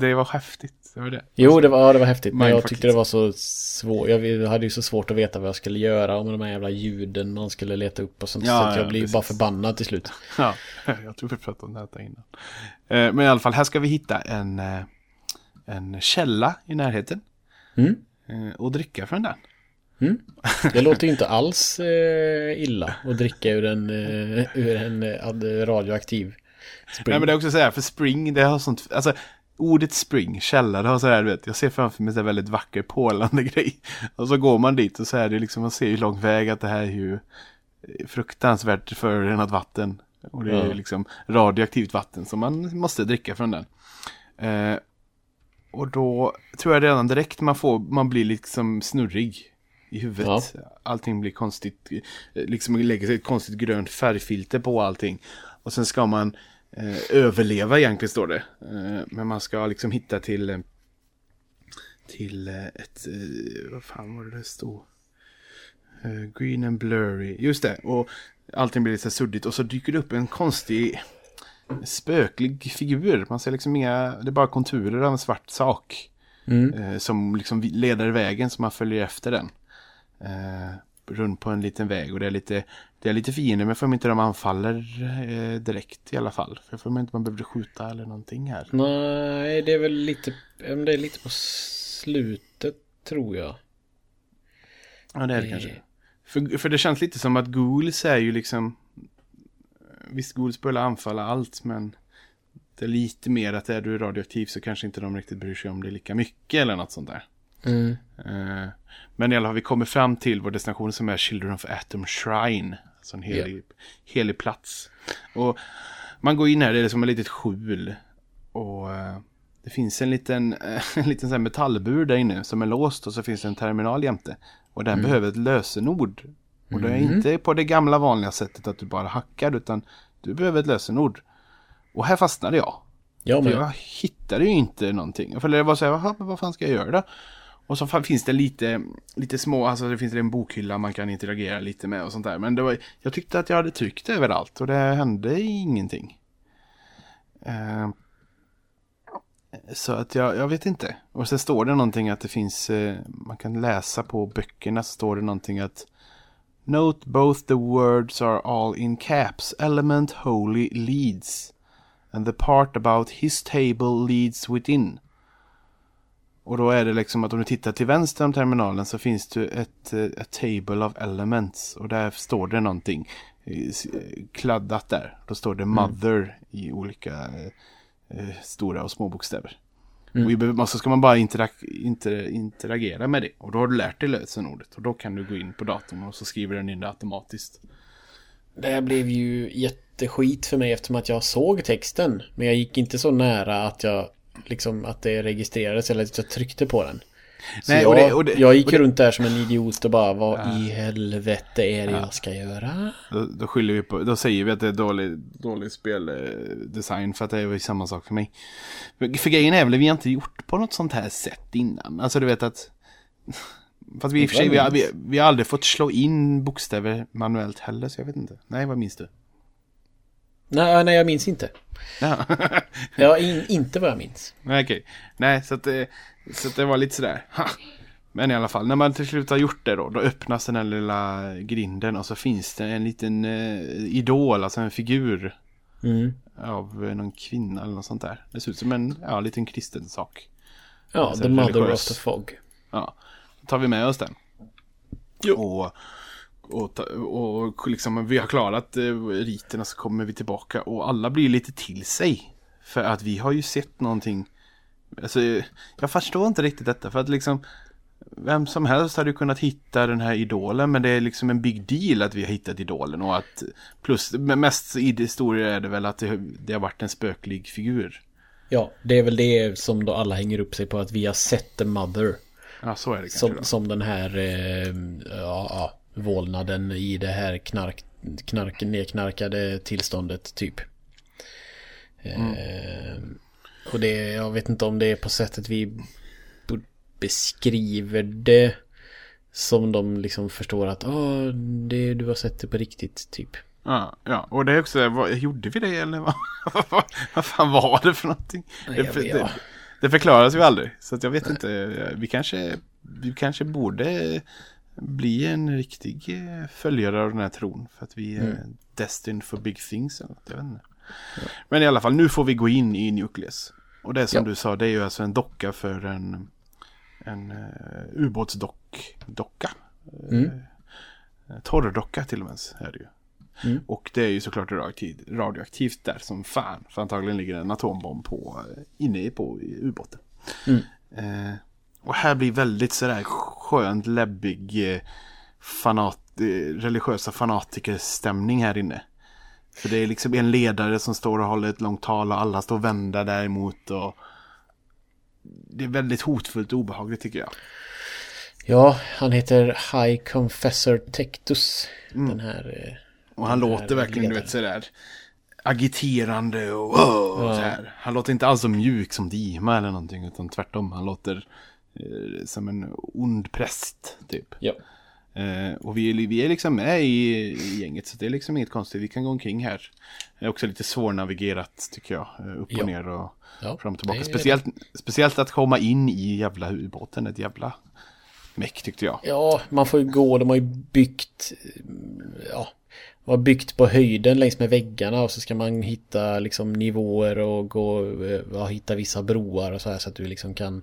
det var häftigt. Det var det. Jo, det var, ja, det var häftigt. Men jag tyckte det var så svårt. Jag hade ju så svårt att veta vad jag skulle göra om de här jävla ljuden man skulle leta upp och sånt. Ja, så att jag ja, precis. bara förbannad till slut. Ja, jag tror vi pratade om det här innan. Eh, Men i alla fall, här ska vi hitta en, eh, en källa i närheten. Mm. eh, Och dricka från den. Det låter ju inte alls eh, illa att dricka ur en, eh, ur en eh, ad- radioaktiv spring. Nej men det är också så här, för spring, det har sånt, alltså ordet spring, källa, det har så här, du vet, jag ser framför mig en väldigt vacker pålande grej. Och så går man dit och så är det liksom, man ser ju lång väg att det här är ju fruktansvärt förorenat vatten. Och det är ju liksom radioaktivt vatten som man måste dricka från den. Eh, och då tror jag redan direkt man får, man blir liksom snurrig i huvudet. Allting blir konstigt, eh, liksom lägger sig ett konstigt grönt färgfilter på allting. Och sen ska man eh, överleva egentligen står det. Eh, men man ska liksom hitta till eh, till eh, ett, eh, vad fan var det det stod? Green and blurry, just det. Och allting blir lite suddigt och så dyker det upp en konstig spöklig figur. Man ser liksom inga, det är bara konturer av en svart sak. Mm. Eh, som liksom leder vägen så man följer efter den. Eh, runt på en liten väg och det är lite, det är lite fiender men får mig inte de anfaller eh, direkt i alla fall. För får mig inte man behövde skjuta eller någonting här. Nej, det är väl lite, det är lite på slutet tror jag. Ja det är det Eh. kanske. För, för det känns lite som att ghouls är ju liksom Visst börjar anfalla allt men Det är lite mer att är du radioaktiv så kanske inte de riktigt bryr sig om det lika mycket eller något sånt där. Mm. Eh, Men i alla fall, vi kommer fram till vår destination som är Children of Atom Shrine. Alltså en helig, helig plats. Och man går in här, det är som ett litet skjul. Och eh, det finns en liten, en liten här metallbur där inne som är låst och så finns det en terminal jämte. Och den behöver ett lösenord. Och det är inte på det gamla vanliga sättet att du bara hackar utan du behöver ett lösenord. Och här fastnade jag. Ja, För men jag hittade ju inte någonting. För det var så här, "Jaha, men vad fan ska jag göra då? Och så finns det lite, lite små, alltså det finns en bokhylla man kan interagera lite med och sånt där. Men var, jag tyckte att jag hade tryckt överallt och det hände ingenting. Eh, så att jag, jag vet inte. Och sen står det någonting att det finns, eh, man kan läsa på böckerna så står det någonting att Note both the words are all in caps. Element holy leads. And the part about his table leads within. Och då är det liksom att om du tittar till vänster om terminalen så finns det ett, eh, ett table of elements. Och där står det någonting eh, eh, kladdat där. Då står det mother i olika eh, eh, stora och små bokstäver. Mm. Och be- så ska man bara interak- inter- interagera med det. Och då har du lärt dig lösenordet. Och då kan du gå in på datorn och så skriver den in det automatiskt. Det här blev ju jätteskit för mig eftersom att jag såg texten. Men jag gick inte så nära att jag liksom att det registrerades eller att jag tryckte på den. Så Nej, jag, och det- och det- jag gick och det- runt där som en idiot och bara vad i helvete är det jag ska göra? Då, då skyller vi på, då säger vi att det är dålig, dålig speldesign för att det är samma sak för mig. För, för grejen är väl att vi har inte gjort på något sånt här sätt innan. Alltså du vet att... Fast vi i och för sig, vi vi, vi har aldrig fått slå in bokstäver manuellt heller så jag vet inte. Nej, vad minns du? Nej, nej jag minns inte. Ja. Ja, in, inte vad jag minns. Nej, okej. Nej, så att, det, så att det var lite sådär. Ha. Men i alla fall, när man till slut har gjort det då, då öppnas den här lilla grinden och så finns det en liten eh, idol, alltså en figur Mm. av eh, någon kvinna eller något sånt där. Det ser ut som en ja, liten kristen sak. Ja, Alltså, The Mother religiös. of the Fog. Ja, då tar vi med oss den. Och, och, och liksom vi har klarat eh, riterna så kommer vi tillbaka och alla blir lite till sig. För att vi har ju sett någonting. Alltså, jag förstår inte riktigt detta för att liksom vem som helst hade kunnat hitta den här idolen men det är liksom en big deal att vi har hittat idolen och att plus mest i det är det väl att det, det har varit en spöklig figur. Ja, det är väl det som då alla hänger upp sig på att vi har sett The Mother. Ja, så är det kanske Som, då. som den här eh, ja, ja, vålnaden i det här knark, knark, nedknarkade tillståndet typ. Eh, och det, jag vet inte om det är på sättet vi beskriver det. Som de liksom förstår att oh, det, du har sett det på riktigt typ. Ja, ja, och det är också, vad, gjorde vi det eller vad, vad, vad fan var det för någonting? Nej, Det, vet. det, det förklaras ju aldrig, så att jag vet inte, vi kanske, vi kanske borde bli en riktig eh, följare av den här tron, för att vi är Mm. destined for big things eller något, jag vet inte. Men i alla fall, nu får vi gå in i Nucleus. Och det som Ja. du sa, det är ju alltså en docka för en, en uh, ubåtsdock, docka. Mm. Eh, Torrdocka till och med är det ju. Mm. Och det är ju såklart radioaktivt, radioaktivt där som fan. För antagligen ligger en atombomb på, eh, inne på ubåten. Mm. Eh, och här blir väldigt sådär skönt läbbig eh, fanat, eh, religiösa fanatikerstämning här inne. För det är liksom en ledare som står och håller ett långt tal och alla står vända däremot. Och det är väldigt hotfullt och obehagligt tycker jag. Ja, han heter High Confessor Tectus. Mm. Den här... eh, Och han låter verkligen, du vet, sådär agiterande och, och Ja. så här. Han låter inte alls så mjuk som Dima eller någonting, utan tvärtom. Han låter som en ond präst, typ. Ja. Eh, och vi, är- vi är liksom med i, i gänget, så det är liksom inget konstigt. Vi kan gå omkring här. Det är också lite svårnavigerat, tycker jag. eh, Upp och Ja. ner och Ja, fram och tillbaka. Speciellt, speciellt att komma in i jävla ubåten, ett jävla meck, tyckte jag. Ja, man får ju gå. De har ju byggt... Ja, de har byggt på höjden längs med väggarna och så ska man hitta liksom nivåer och gå... eh, Ja, hitta vissa broar och så här så att du liksom kan...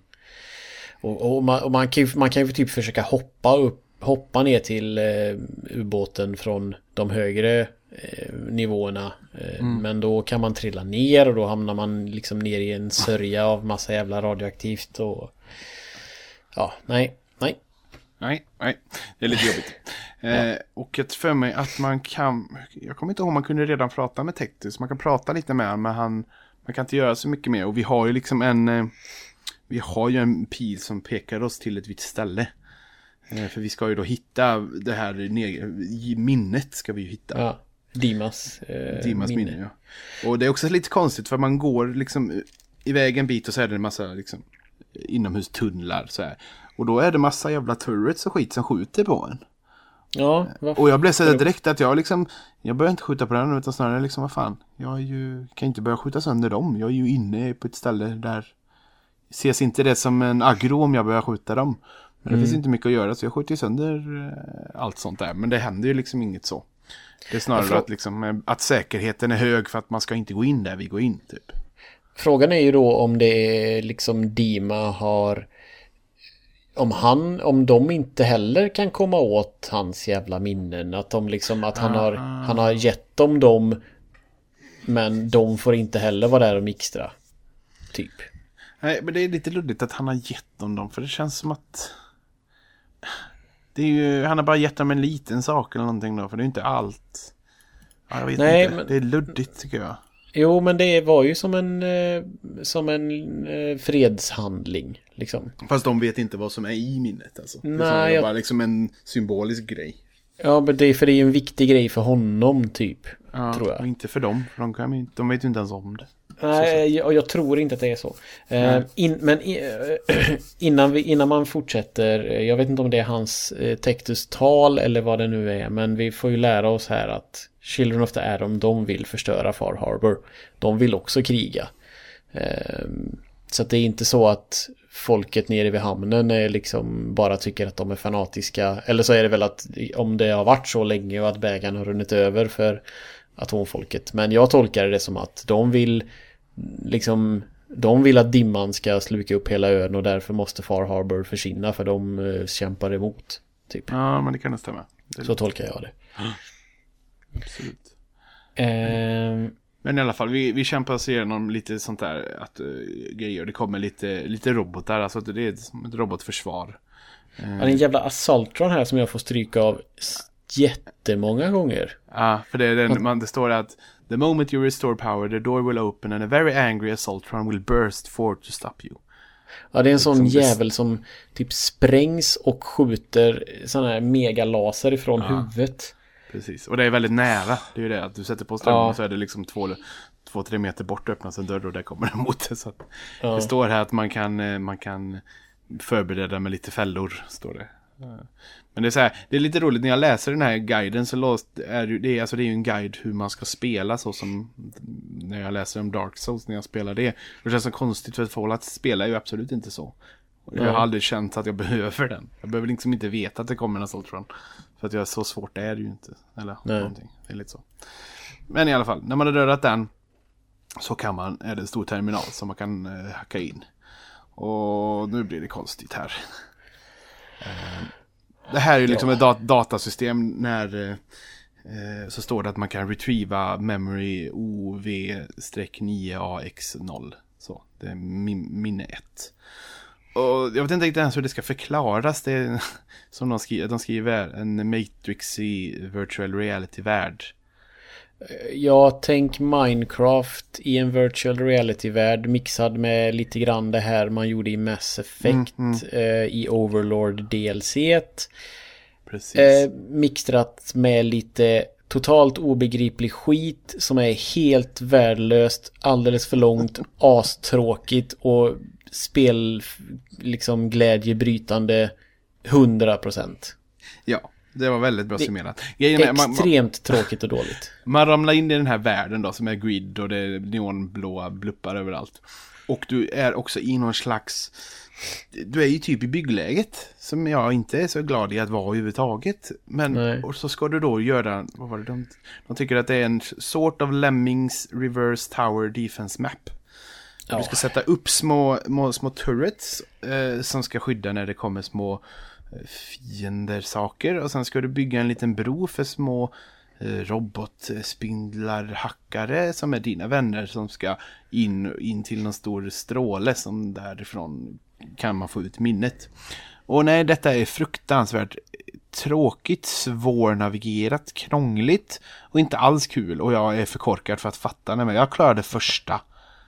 Och, och, man, och man kan ju man kan ju typ försöka hoppa upp hoppa ner till eh, ubåten från de högre eh, nivåerna. Eh, Men då kan man trilla ner och då hamnar man liksom ner i en sörja av massa jävla radioaktivt och... Ja, nej, nej. Nej, nej, det är lite jobbigt. Eh, och jag för mig att man kan, jag kommer inte ihåg om man kunde redan prata med Tectus, man kan prata lite med honom, men han, man kan inte göra så mycket mer. Och vi har ju liksom en, eh, vi har ju en pil som pekar oss till ett vitt ställe. Eh, för vi ska ju då hitta det här minnet ska vi ju hitta. Ja, Dimas, eh, Dimas minne. ja. Och det är också lite konstigt för man går liksom iväg en bit och så är det en massa liksom, inomhustunnlar så här. Och då är det massa jävla turrets och skit som skjuter på en. Ja, vad Och jag blev så direkt att jag liksom, jag börjar inte skjuta på den utan snarare liksom vad fan. Jag är ju, kan inte börja skjuta sönder dem. Jag är ju inne på ett ställe där ses inte det som en aggro om jag börjar skjuta dem. Men det finns inte mycket att göra så jag skjuter ju sönder eh, allt sånt där. Men det händer ju liksom inget så. Det är snarare att, liksom, eh, att säkerheten är hög för att man ska inte gå in där vi går in typ. Frågan är ju då om det är liksom Dima har om han, om de inte heller kan komma åt hans jävla minnen. Att de liksom, att han har, han har gett dem dem. Men de får inte heller vara där och mixtra. Typ. Nej, men det är lite luddigt att han har gett dem dem. För det känns som att... Det är ju, han har bara gett dem en liten sak eller någonting då. För det är inte allt. Ja, jag vet Nej, inte. men- Det är luddigt tycker jag. Jo, men det var ju som en, eh, som en eh, fredshandling. Liksom. Fast de vet inte vad som är i minnet alltså. Nej, det är jag- bara liksom en symbolisk grej. Ja, men det är för det är ju en viktig grej för honom, typ. Ja, Tror jag. Inte för dem. För de, kan, ju de vet ju inte ens om det. Nej, jag, jag tror inte att det är så. Eh, in, men innan, vi, innan man fortsätter, eh, jag vet inte om det är hans eh, Tectus tal eller vad det nu är, men vi får ju lära oss här att Children of the Atom, de vill förstöra Far Harbor. De vill också kriga. Eh, så det är inte så att folket nere vid hamnen är liksom bara tycker att de är fanatiska. Eller så är det väl att om det har varit så länge och att bägaren har runnit över för atomfolket. Men jag tolkar det som att de vill liksom de vill att dimman ska sluka upp hela ön och därför måste Far Harbor försvinna för de eh, kämpar emot. Typ. Ja, men det kan nog stämma. Det, Så tolkar jag det. absolut. Ehm, Men i alla fall, vi, vi kämpar oss igenom lite sånt där att, uh, grejer. Det kommer lite, lite robotar, alltså det är som ett robotförsvar. Ja, det är en jävla Assaultron här som jag får stryka av jättemånga gånger. Ja, för det, är den, man, det står att The moment you restore power, the door will open and a very angry Assaultron will burst forth to stop you. Ja, det är en sån Som det- jävel som typ sprängs och skjuter sådana här megalaser ifrån huvudet. Precis, och det är väldigt nära. Det är ju det, att du sätter på strömmen Ja. så är det liksom två, två, tre meter bort öppnas en dörr och där kommer den mot det. Så Ja. Det står här att man kan, eh, man kan förbereda med lite fällor, står det. Men det är så här, det är lite roligt när jag läser den här guiden så låst, är det, det, är, alltså det är ju en guide hur man ska spela så som när jag läser om Dark Souls när jag spelar det. Det känns så konstigt för att Fallout spelar ju absolut inte så. Jag har aldrig känt att jag behöver den. Jag behöver liksom inte veta att det kommer en Assaultron. För att jag så svårt är det ju inte. Eller Nej. någonting. Det är lite så. Men i alla fall, när man har dödat den så kan man, är det en stor terminal som man kan eh, hacka in. Och nu blir det konstigt här. Eh, Det här är ju liksom ett dat- datasystem när eh, eh, så står det att man kan retrieva memory OV-9AX0. Så, det är min, minne 1. Och jag vet inte riktigt ens hur det ska förklaras. Det är, som de skriver, de skriver en Matrixy virtual reality-värld. Jag tänk Minecraft i en virtual reality-värld mixad med lite grann det här man gjorde i Mass Effect eh, i Overlord DLC. Precis. Eh, mixtrat med lite totalt obegriplig skit som är helt värdelöst, alldeles för långt, astråkigt och spel liksom glädjebrytande 100%. Ja, det var väldigt bra summerat. Grejen är, man, man, Extremt tråkigt och dåligt. man ramlar in i den här världen då som är grid och det är neonblåa bluppar överallt. Och du är också i någon slags... Du är ju typ i byggläget. Som jag inte är så glad i att vara överhuvudtaget. Men Nej. och så ska du då göra... Vad var det de, de tycker att det är en sort of Lemmings reverse tower defense map. Du ska sätta upp små, små, små turrets eh, som ska skydda när det kommer små fiender saker. Och sen ska du bygga en liten bro för små eh, robotspindlar, hackare som är dina vänner som ska in, in till någon stor stråle som därifrån kan man få ut minnet. Och nej, detta är fruktansvärt tråkigt, svårnavigerat, krångligt och inte alls kul. Och jag är för korkad för att fatta Nej, Men jag klarade första.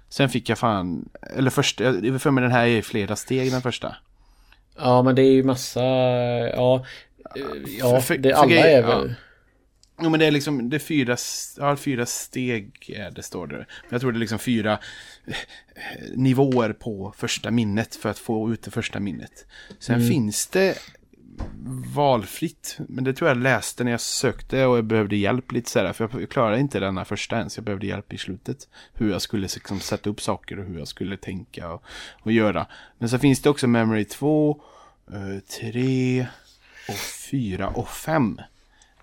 Sen fick jag fan, eller första, jag för mig den här är flera steg den första. Ja, men det är ju massa, ja, eh, ja, För- för- det, för alla grej- är väl, Jo men det är liksom, det är fyra, ja, fyra steg är det står det. Jag tror det är liksom fyra eh, nivåer på första minnet för att få ut det första minnet. Sen finns det valfritt, men det tror jag läste när jag sökte och jag behövde hjälp lite sådär. För jag klarade inte denna första ens, jag behövde hjälp i slutet. Hur jag skulle liksom sätta upp saker och hur jag skulle tänka och, och göra. Men så finns det också Memory 2, 3 och 4 och 5.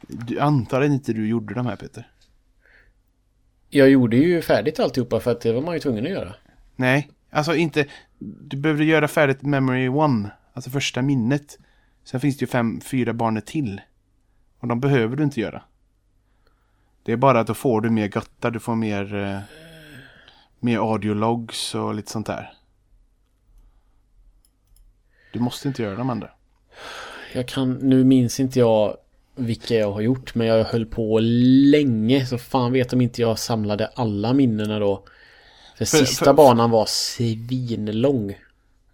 Du antar inte du gjorde de här Peter? jag gjorde ju färdigt alltihopa för att det var man ju tvungen att göra. Nej, alltså inte. Du behövde göra färdigt Memory 1. Alltså första minnet. Sen finns det ju fem, fyra banor till. Och de behöver du inte göra. Det är bara att då får du mer göttar, du får mer, eh, mer audiologs och lite sånt där. Du måste inte göra de andra. Jag kan, nu minns inte jag vilka jag har gjort men jag höll på länge så fan vet om inte jag samlade alla minnena då. För, För- sista för- banan var svinlång.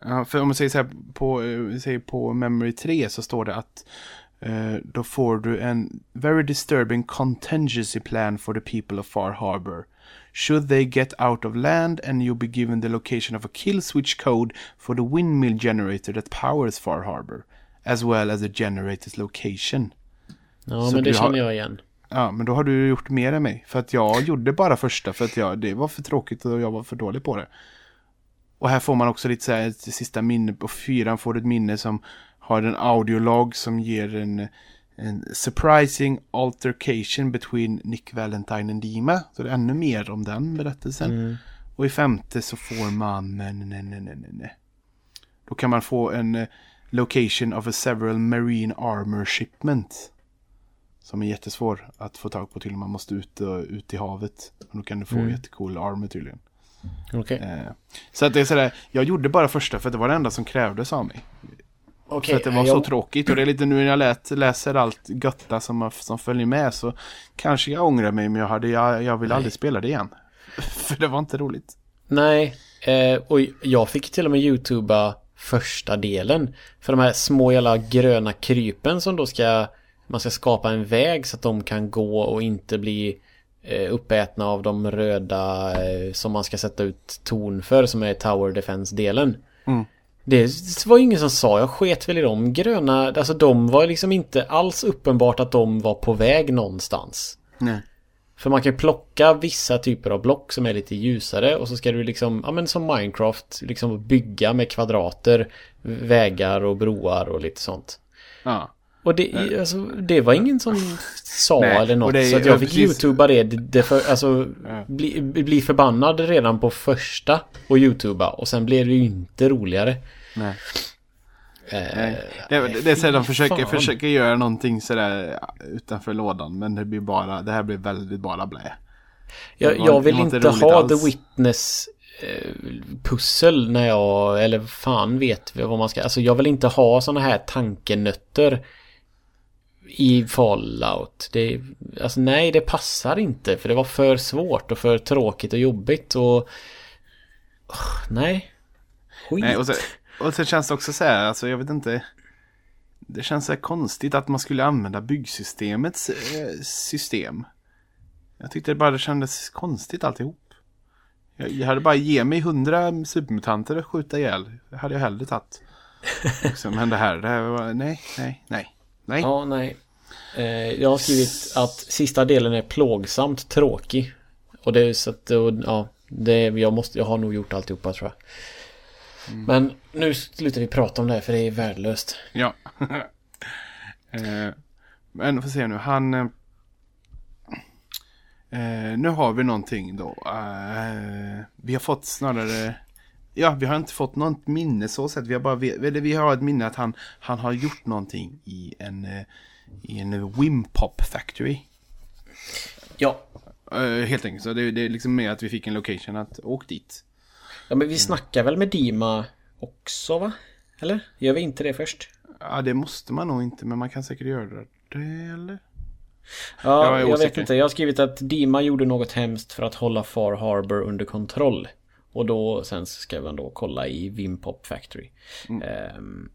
Ja, för om man säger så här på, eh, säger på Memory 3 så står det att eh, då får du en very disturbing contingency plan for the people of Far Harbor. Should they get out of land and you'll be given the location of a kill switch code for the windmill generator that powers Far Harbor. As well as the generator's location. Ja Så men det har- känner jag igen. Ja, men då har du gjort mer än mig. För att jag gjorde bara första för att jag, det var för tråkigt och jag var för dålig på det. Och här får man också lite så här ett sista minne. På fyran får du ett minne som har en audiolog som ger en, en surprising altercation between Nick Valentine och Dima. Så det är ännu mer om den berättelsen. Mm. Och i femte så får man... Nej, nej, nej, nej, nej. Då kan man få en eh, location of a several marine armor shipment. Som är jättesvår att få tag på till. Man måste ut, och, ut i havet. Och då kan du få Mm. jättecool armor tydligen. Okej. Eh, så att det är sådär, jag gjorde bara första för att det var det enda som krävdes av mig. Okej. För att det var så jag- tråkigt och det är lite nu när jag lät, läser allt götta som, som följer med så kanske jag ångrar mig men jag, hade, jag, jag vill aldrig spela det igen. för det var inte roligt. Nej, eh, och jag fick till och med youtuba första delen. För de här små jävla gröna krypen som då ska man ska skapa en väg så att de kan gå och inte bli eh, uppätna av de röda eh, som man ska sätta ut torn för som är Tower Defense-delen. Mm. Det var ingen som sa, jag sket väl i de gröna, alltså de var liksom inte alls uppenbart att de var på väg någonstans. Nej. För man kan ju plocka vissa typer av block som är lite ljusare och så ska du liksom, ja men som Minecraft, liksom bygga med kvadrater, vägar och broar och lite sånt. Ja. Och det, alltså, det var ingen som sa Nej, eller något. det så jag ja, fick precis. youtuba det. det, för, alltså, Ja. bli, bli förbannad redan på första och youtuba. Och sen blev det ju inte roligare. Nej. Eh. Det, det, är så de försöker, försöker göra någonting sådär utanför lådan men det blir bara, det här blir väldigt bara blä. Jag, jag vill inte inte ha alls. The Witness eh, pussel när jag, eller fan vet vad man ska, alltså jag vill inte ha såna här tankenötter i Fallout. Det, alltså nej, det passar inte för det var för svårt och för tråkigt och jobbigt och Åh, nej. Skit. Nej, och, så, och så känns det också så här, alltså jag vet inte. Det känns så här konstigt att man skulle använda byggsystemets eh, system. Jag tyckte det bara kändes konstigt alltihop. Jag, jag hade bara ge mig hundra supermutanter och skjuta ihjäl. Det hade jag hellre tagit. Liksom, men det här, det här var, nej, nej, nej, nej. Ja, nej. Eh, jag har skrivit att sista delen är plågsamt tråkig. Och det är så att, ja, det, jag, måste, jag har nog gjort alltihopa tror jag. Men nu slutar vi prata om det här för det är värdelöst. Ja. eh, men får se nu, han... Eh, eh, nu har vi någonting då. Eh, vi har fått snarare... Ja, vi har inte fått något minne så sett. Vi har bara eller vi har ett minne att han, han har gjort någonting i en, eh, i en Wimpop Factory. Ja. Eh, helt enkelt. Så det, det är liksom mer att vi fick en location att åk dit. Ja men vi snackar väl med Dima också va? Eller? Gör vi inte det först? Ja, det måste man nog inte, men man kan säkert göra det, eller? Ja, Jag jag, vet inte. Jag har skrivit att Dima gjorde något hemskt för att hålla Far Harbor under kontroll. Och då sen ska man då kolla i Wimpop Factory. Ehm,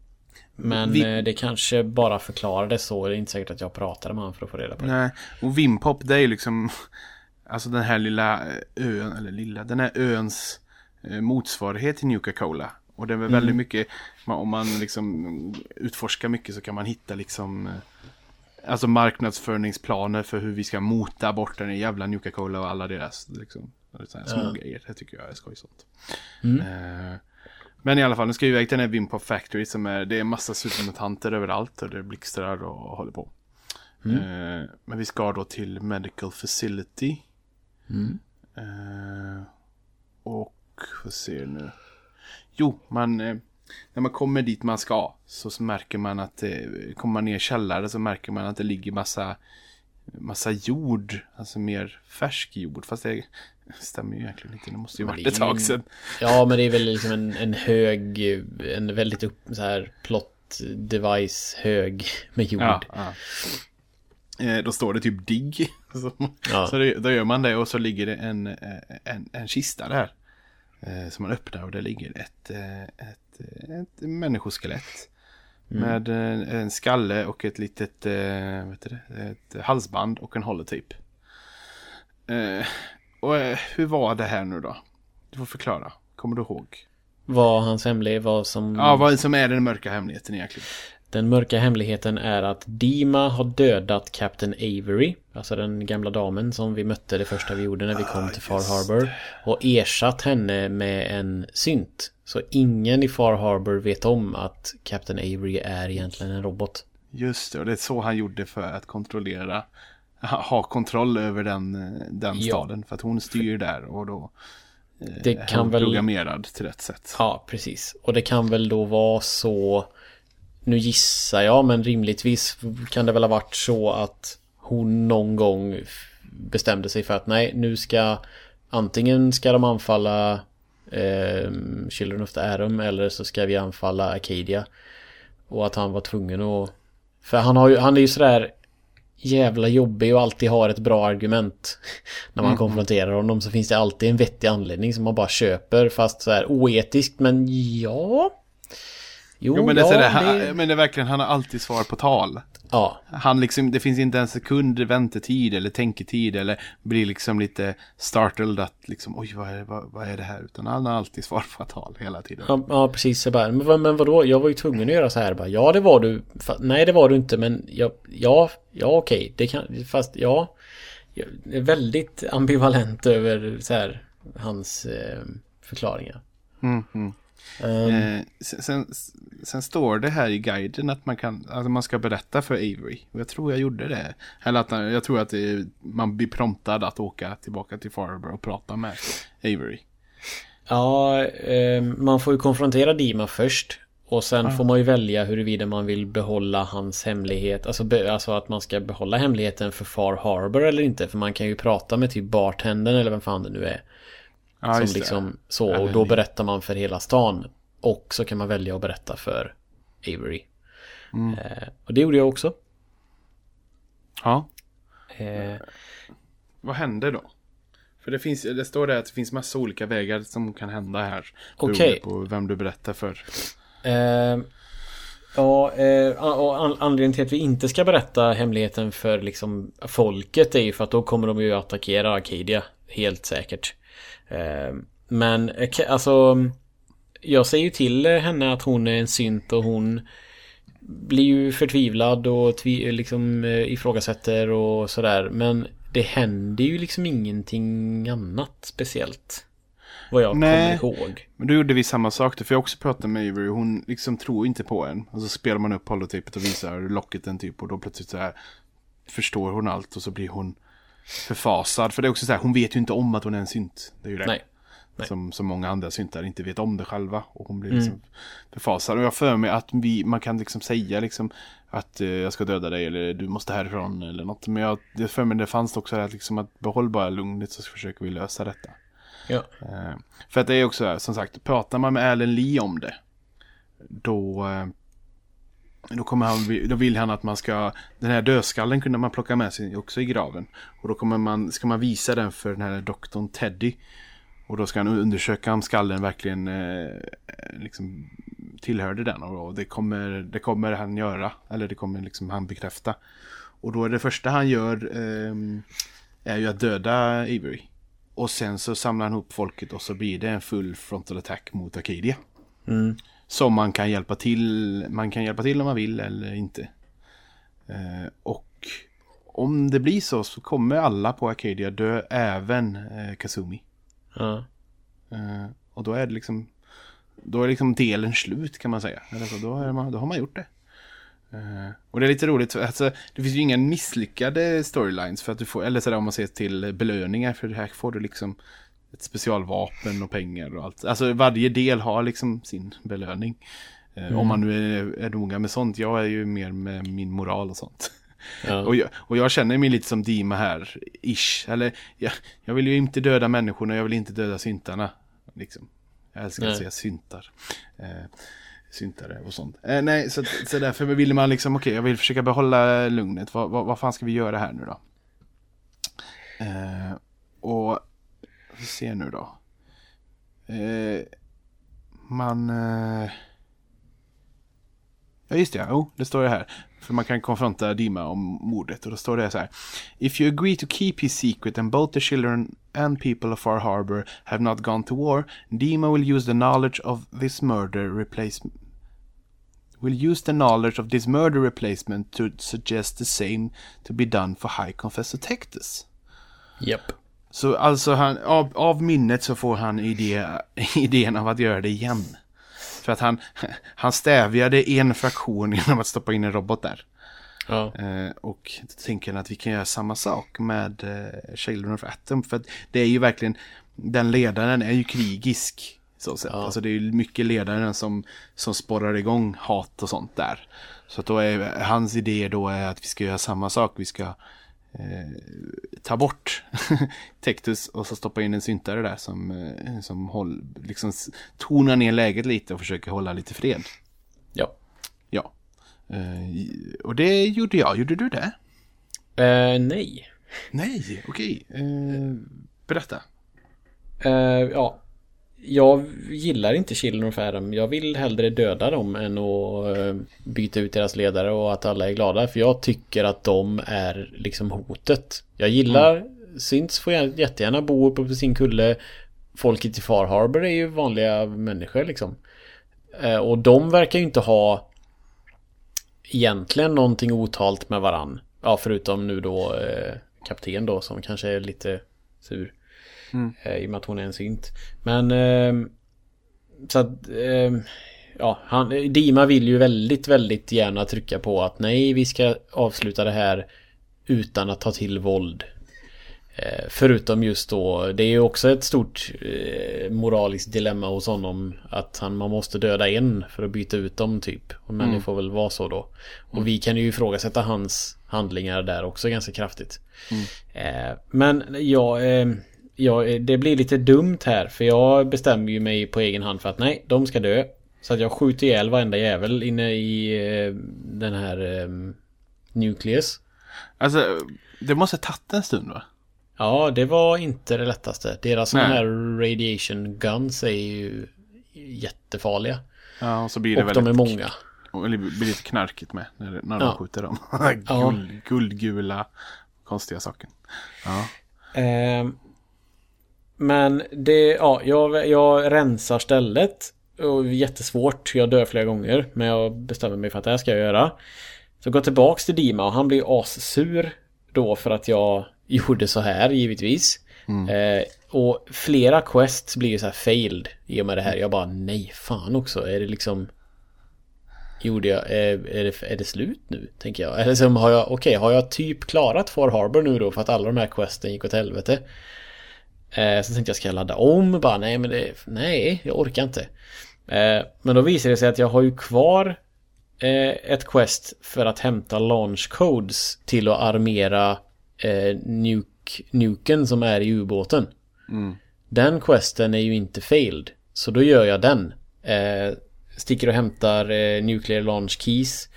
men Vi- eh, det kanske bara förklarades så. Det är inte säkert att jag pratade med honom för att få reda på det. Nej, och Wimpop det är ju liksom Alltså den här lilla eh, ön, eller lilla, den här öns eh, motsvarighet till Nuka-Cola. Och det är väl väldigt mycket, ma- om man liksom utforskar mycket så kan man hitta liksom Alltså marknadsföringsplaner för hur vi ska mota bort den jävla Nuka-Cola och alla deras liksom, små Ja. grejer. Det tycker jag är skojsånt. Mm. Eh, men i alla fall, nu ska vi iväg till den här Wimpop Factory som är, det är massa supermutanter överallt och det blixtrar och håller på. Eh, men vi ska då till Medical Facility. Mm. Eh, och, vad ser nu? Jo, man, eh, när man kommer dit man ska så märker man att det, kommer man ner i källaren så märker man att det ligger massa massa jord, alltså mer färsk jord. Fast det stämmer ju egentligen inte, det måste ju varit ett tag sedan. Ja, men det är väl liksom en, en hög, en väldigt upp, så här plot device hög med jord. Ja, ja. Eh, då står det typ digg. Så, ja. så det, då gör man det och så ligger det en, en, en kista där. Eh, som man öppnar och det ligger ett, eh, ett, ett människoskelett. Mm. Med en skalle och ett litet vet det, ett halsband och en holotyp. Och hur var det här nu då? Du får förklara. Kommer du ihåg? Vad hans hemlighet var som... Ja, vad som är den mörka hemligheten egentligen. Den mörka hemligheten är att Dima har dödat Captain Avery, alltså den gamla damen som vi mötte det första vi gjorde när vi kom ah, till Far Harbor. Och ersatt henne med en synt. Så ingen i Far Harbor vet om att Captain Avery är egentligen en robot. Just det, och det är så han gjorde för att kontrollera, ha kontroll över den, den ja. staden. För att hon styr där och då eh, det är kan hon väl... programmerad till rätt sätt. Ja, precis. Och det kan väl då vara så nu gissar jag, men rimligtvis kan det väl ha varit så att hon någon gång bestämde sig för att nej, nu ska antingen ska de anfalla eh, Children of the Atom eller så ska vi anfalla Acadia. Och att han var tvungen att... För han, har ju, han är ju sådär jävla jobbig och alltid har ett bra argument. När man mm. konfronterar honom så finns det alltid en vettig anledning som man bara köper fast så här oetiskt men ja. Jo, jo men, ja, det, han, det... men det är verkligen, han har alltid svar på tal. Ja. Han liksom, det finns inte en sekund väntetid eller tänketid eller blir liksom lite startled att liksom oj vad är, vad, vad är det här? Utan han har alltid svar på tal hela tiden. Ja, ja precis. Så bara, men, men vadå? Jag var ju tvungen att göra så här. Bara, ja det var du. Nej det var du inte men ja, ja, ja okej. Det kan, fast ja. Jag är väldigt ambivalent över så här hans eh, förklaringar. Mm, mm. Um, eh, sen, sen, står det här i guiden att man, kan, att man ska berätta för Avery. Och jag tror jag gjorde det. Eller att jag tror att det, man blir promptad att åka tillbaka till Farber och prata med Avery. Ja, eh, man får ju konfrontera Dima först. Och sen ah. får man ju välja huruvida man vill behålla hans hemlighet. Alltså, be, alltså att man ska behålla hemligheten för Far Harbor eller inte. För man kan ju prata med typ bartendern eller vem fan det nu är. Ja, som liksom så, och då berättar man för hela stan. Och så kan man välja att berätta för Avery. Mm. Eh, och det gjorde jag också. Ja. Eh, Vad hände då? För det, finns, det står där att det finns massa olika vägar som kan hända här. Okej. Okay. på vem du berättar för. Eh, ja, eh, och an anledningen till att vi inte ska berätta hemligheten för liksom folket är ju för att då kommer de ju attackera Arcadia. Helt säkert. Eh, men alltså Jag säger ju till henne att hon är en synt och hon Blir ju förtvivlad och tvi liksom eh, ifrågasätter och sådär. Men Det händer ju liksom ingenting annat speciellt Vad jag Nej, kommer ihåg. Men då gjorde vi samma sak för jag också pratade med Avery Hon liksom tror inte på en. Och så spelar man upp holotypet och visar locketen typ Och då plötsligt så här Förstår hon allt och så blir hon förfasad. För det är också så här, hon vet ju inte om att hon är en synt. Det är ju det. Nej. Nej. Som, som många andra syntar inte vet om det själva. Och hon blir liksom mm. förfasad. Och jag för mig att vi, man kan liksom säga liksom att uh, jag ska döda dig eller du måste härifrån eller något. Men jag, det för mig det fanns också att, liksom, att behåll bara lugnet så försöker vi lösa detta. Ja. Uh, för att det är också som sagt, pratar man med Alan Lee om det. Då, uh, då, kommer han, då vill han att man ska, den här dödskallen kunde man plocka med sig också i graven. Och då kommer man, ska man visa den för den här doktorn Teddy. Och då ska han undersöka om skallen verkligen eh, liksom tillhörde den. Och det kommer, det kommer han göra. Eller det kommer liksom han bekräfta. Och då är det första han gör eh, är ju att döda Avery. Och sen så samlar han ihop folket och så blir det en full frontal attack mot Acadia. Mm. Som man kan hjälpa till. Man kan hjälpa till om man vill eller inte. Eh, och om det blir så så kommer alla på Arcadia dö, även eh, Kazumi. Ja. Eh, och då är det liksom då är liksom delen slut kan man säga. Alltså, då, man, då har man gjort det. Uh, och det är lite roligt, alltså, det finns ju inga misslyckade storylines för att du får, eller sådär om man ser till belöningar, för det här får du liksom ett specialvapen och pengar och allt. Alltså varje del har liksom sin belöning. Mm. Om man nu är, är noga med sånt. Jag är ju mer med min moral och sånt. Ja. Och, jag, och jag känner mig lite som Dima här, ish. Eller, jag, jag vill ju inte döda människorna, jag vill inte döda syntarna. Liksom. Jag älskar nej. att säga syntar. Eh, syntare och sånt. Eh, nej, så, så därför vill man liksom, okej, okay, jag vill försöka behålla lugnet. Vad, vad, vad fan ska vi göra här nu då? Eh, och, vi ser nu då. Eh, man... Eh, ja, just det. Oh, det står det här. För man kan konfronta Dima om mordet. Och då står det så här. If you agree to keep his secret and both the children and people of Far Harbor have not gone to war, Dima will use the knowledge of this murder replacement will use the knowledge of this murder replacement to suggest the same to be done for High Confessor Tectus. Japp. Yep. Så alltså han, av, av minnet så får han idé, idén av att göra det igen. För att han, han stävjade en fraktion genom att stoppa in en robot där. Ja. Eh, och tänker att vi kan göra samma sak med eh, Children of Atom. För att det är ju verkligen, den ledaren är ju krigisk. Så sätt. Ja. Alltså det är ju mycket ledaren som, som sporrar igång hat och sånt där. Så att då är hans idé då är att vi ska göra samma sak. Vi ska ta bort Tectus och så stoppa in en syntare där som, eh, som håll, liksom tonar ner läget lite och försöker hålla lite fred. Ja. Ja. Eh, och det gjorde jag. Gjorde du det? Eh, nej. Nej, okej. Okay. Eh, berätta. Eh, ja, jag gillar inte Children of Adam. Jag vill hellre döda dem än att eh, byta ut deras ledare och att alla är glada. För jag tycker att de är liksom hotet. Jag gillar mm. Synts får jättegärna bo uppe på sin kulle. Folket i Far Harbor är ju vanliga människor liksom. Eh, och de verkar ju inte ha egentligen någonting otalt med varann. Ja, förutom nu då eh, kapten då som kanske är lite sur. Mm. Eh, I och med att hon är en synt. Men... Eh, så att... Eh, ja, han, Dima vill ju väldigt, väldigt gärna trycka på att nej, vi ska avsluta det här utan att ta till våld. Eh, förutom just då, det är ju också ett stort eh, moraliskt dilemma hos honom att han, man måste döda en för att byta ut dem typ. Men mm. det får väl vara så då. Och mm. vi kan ju ifrågasätta hans handlingar där också ganska kraftigt. Mm. Eh, men ja, eh, ja, det blir lite dumt här för jag bestämmer ju mig på egen hand för att nej, de ska dö. Så att jag skjuter ihjäl varenda jävel inne i eh, den här eh, Nucleus. Alltså, det måste ha tagit en stund va? Ja, det var inte det lättaste. Deras sådana här radiation guns är ju jättefarliga. Ja, och så blir det och väldigt... de är många. Och det blir lite knarkigt med när, när de ja. skjuter dem. Guld, guldgula, konstiga saker. Ja. Eh, men det, ja, jag, jag rensar stället. Och jättesvårt, jag dör flera gånger. Men jag bestämmer mig för att det här ska jag göra. Så går tillbaks till Dima och han blir assur då för att jag gjorde så här givetvis. Mm. Eh, och flera quests blir ju så här failed i och med det här. Jag bara nej fan också. Är det liksom... Gjorde jag... Är, är, det, är det slut nu? Tänker jag. Eller som har jag... Okej, okay, har jag typ klarat Far Harbor nu då för att alla de här questen gick åt helvete? Eh, så tänkte jag ska jag ladda om? Bara nej men det... Nej, jag orkar inte. Eh, men då visar det sig att jag har ju kvar eh, ett quest för att hämta launch codes till att armera eh, nuke, nuken som är i ubåten. Mm. Den questen är ju inte failed. Så då gör jag den. Eh, sticker och hämtar eh, nuclear launch keys.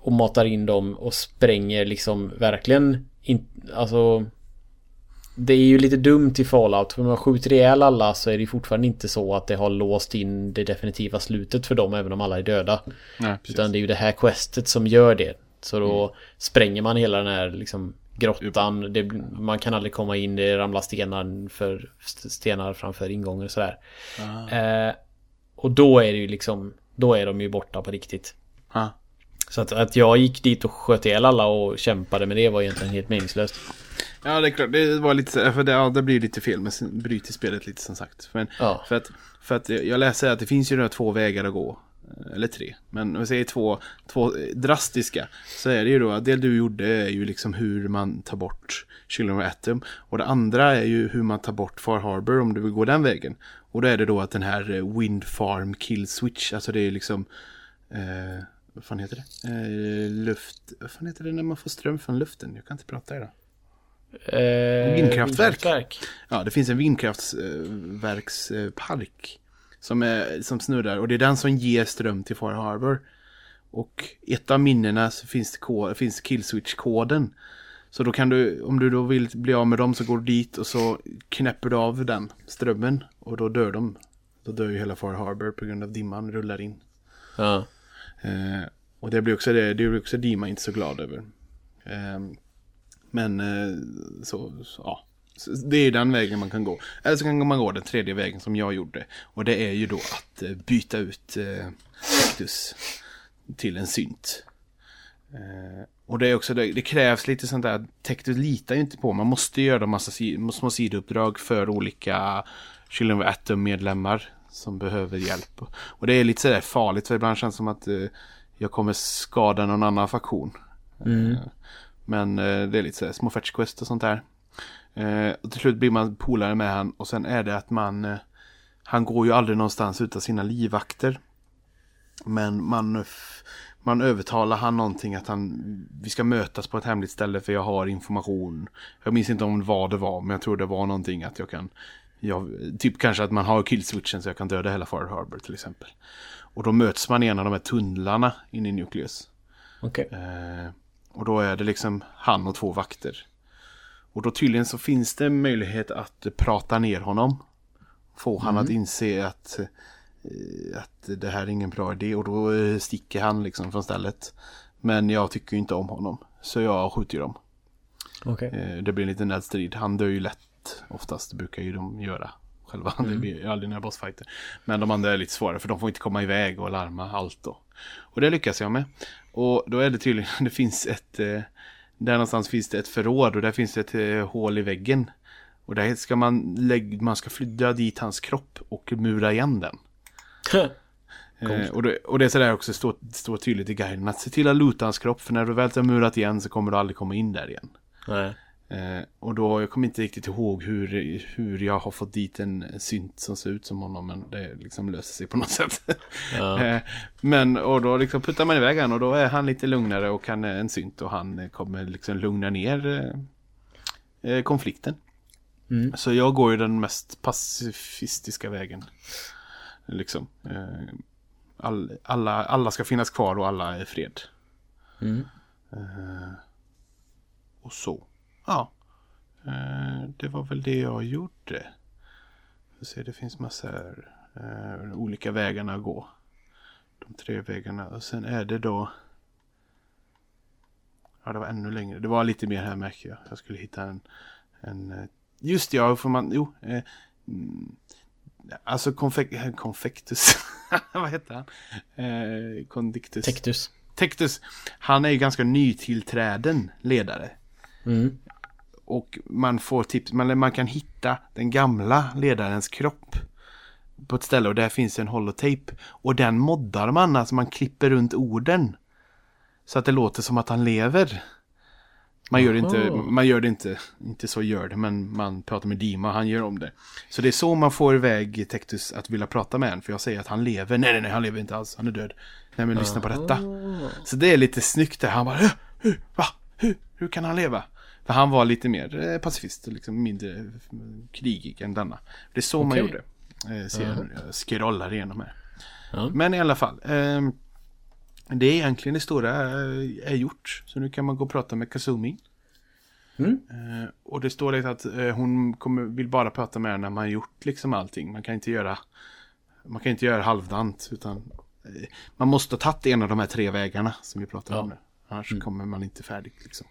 Och matar in dem och spränger liksom verkligen in, alltså det är ju lite dumt i Fallout. För om man skjuter ihjäl alla så är det fortfarande inte så att det har låst in det definitiva slutet för dem även om alla är döda. Nej, Utan det är ju det här questet som gör det. Så då mm. spränger man hela den här liksom grottan. Det, man kan aldrig komma in, det ramlar stenar, för, stenar framför ingången och sådär. Eh, och då är det ju liksom, då är de ju borta på riktigt. Ah. Så att, att jag gick dit och sköt ihjäl alla och kämpade med det var egentligen helt meningslöst. Ja, det är klart. Det var lite för det, ja, det blir lite fel, men bryter spelet lite som sagt. Men, ja. för, att, för att jag läser att det finns ju några två vägar att gå. Eh, Eller tre. Men om vi säger två, två eh, drastiska. Så är det ju då att det du gjorde är ju liksom hur man tar bort Children of Atom. Och det andra är ju hur man tar bort Far Harbor om du vill gå den vägen. Och då är det då att den här eh, Wind Farm Kill Switch. Alltså det är liksom... Eh, vad fan heter det? Eh, luft... Vad fan heter det när man får ström från luften? Jag kan inte prata idag. Eh, Vindkraftverk. Ja, det finns en vindkraftverkspark som, är, som snurrar och det är den som ger ström till Far Harbor. Och ett av minnena så finns, det finns killswitch-koden. Så då kan du, om du då vill bli av med dem så går du dit och så knäpper du av den strömmen och då dör de. Då dör ju hela Far Harbor på grund av dimman rullar in. Ja. Eh, och det blir också det, det blir också Dima inte så glad över. Eh, men eh, så, ja. Det är den vägen man kan gå. Eller så kan man gå den tredje vägen som jag gjorde. Och det är ju då att eh, byta ut eh, Cactus till en synt. Eh, och det är också det, det krävs lite sånt där. Tectus litar ju inte på. Man måste göra massa små sidouppdrag för olika Children of Atom-medlemmar som behöver hjälp. Och det är lite sådär farligt för ibland känns det som att eh, jag kommer skada någon annan faktion. Mm. Men eh, det är lite sådär små fetch quest och sånt där. Eh, och till slut blir man polare med han och sen är det att man eh, Han går ju aldrig någonstans utan sina livvakter. Men man Man övertalar han någonting att han Vi ska mötas på ett hemligt ställe för jag har information Jag minns inte om vad det var men jag tror det var någonting att jag kan jag, Typ kanske att man har killswitchen så jag kan döda hela Far Harbor till exempel Och då möts man i en av de här tunnlarna inne i Nucleus Okej. Eh, och då är det liksom han och två vakter. Och då tydligen så finns det möjlighet att prata ner honom. Få han att inse att, eh, att det här är ingen bra idé och då eh, sticker han liksom från stället. Men jag tycker inte om honom. Så jag skjuter ju dem. Okej. Eh, det blir en liten nätstrid. Han dör ju lätt oftast. Brukar ju de göra själva. Det blir ju aldrig några bossfighter. Men de andra är lite svårare för de får inte komma iväg och larma allt då. Och det lyckas jag med. Och då är det tydligen, det finns ett, eh, där någonstans finns det ett förråd och där finns det ett eh, hål i väggen. Och där ska man lägga, man ska flytta dit hans kropp och mura igen den. Eh, och, det, och det är sådär också, står, står tydligt i guiden, att se till att luta hans kropp, för när du väl har murat igen så kommer du aldrig komma in där igen. Nej. Eh, och då, jag kommer inte riktigt ihåg hur, hur jag har fått dit en synt som ser ut som honom, men det liksom löser sig på något sätt. Ja. Eh, men, och då liksom puttar man iväg han och då är han lite lugnare och är en synt och han kommer liksom lugna ner eh, eh, konflikten. Mm. Så jag går ju den mest pacifistiska vägen. Liksom. Eh, all, alla, alla ska finnas kvar och alla är fred. Mm. Eh, och så. Ja. Eh, det var väl det jag gjorde. Jag ser, det finns massor eh, olika vägarna att gå. De tre vägarna. Och sen är det då. Ja, det var ännu längre. Det var lite mer här märker jag. Jag skulle hitta en. en eh, just ja, får man. Jo. Eh, mm, alltså konfek, konfektus. Vad heter han? Eh, Condictus. Tectus. Tectus. Han är ju ganska nytillträden ledare. Mm. Och man får tips, man, man kan hitta den gamla ledarens kropp på ett ställe och där finns en holotape. Och den moddar man, alltså man klipper runt orden. Så att det låter som att han lever. Man gör, det inte, man gör det inte, inte så gör det, men man pratar med Dima, han gör om det. Så det är så man får iväg Tectus att vilja prata med en, för jag säger att han lever. Nej, nej, nej, han lever inte alls, han är död. Nej, men lyssna på detta. Så det är lite snyggt där. Han bara, "Hur? hur, va, hur, hur kan han leva? För han var lite mer eh, pacifist, liksom mindre eh, krigig än denna. Det är så man Okej. gjorde. Eh, ser, jag scrollar igenom här. Ja. Men i alla fall. ehm, det är egentligen det stora eh, är gjort. Så nu kan man gå och prata med Kazumi. Mm. Eh, och det står lite att eh, hon kommer, vill bara prata med henne när man har gjort liksom allting. Man kan inte göra man kan inte göra halvdant utan eh, man måste ha tagit en av de här tre vägarna som vi pratade om Ja. nu. Annars kommer man inte färdigt liksom.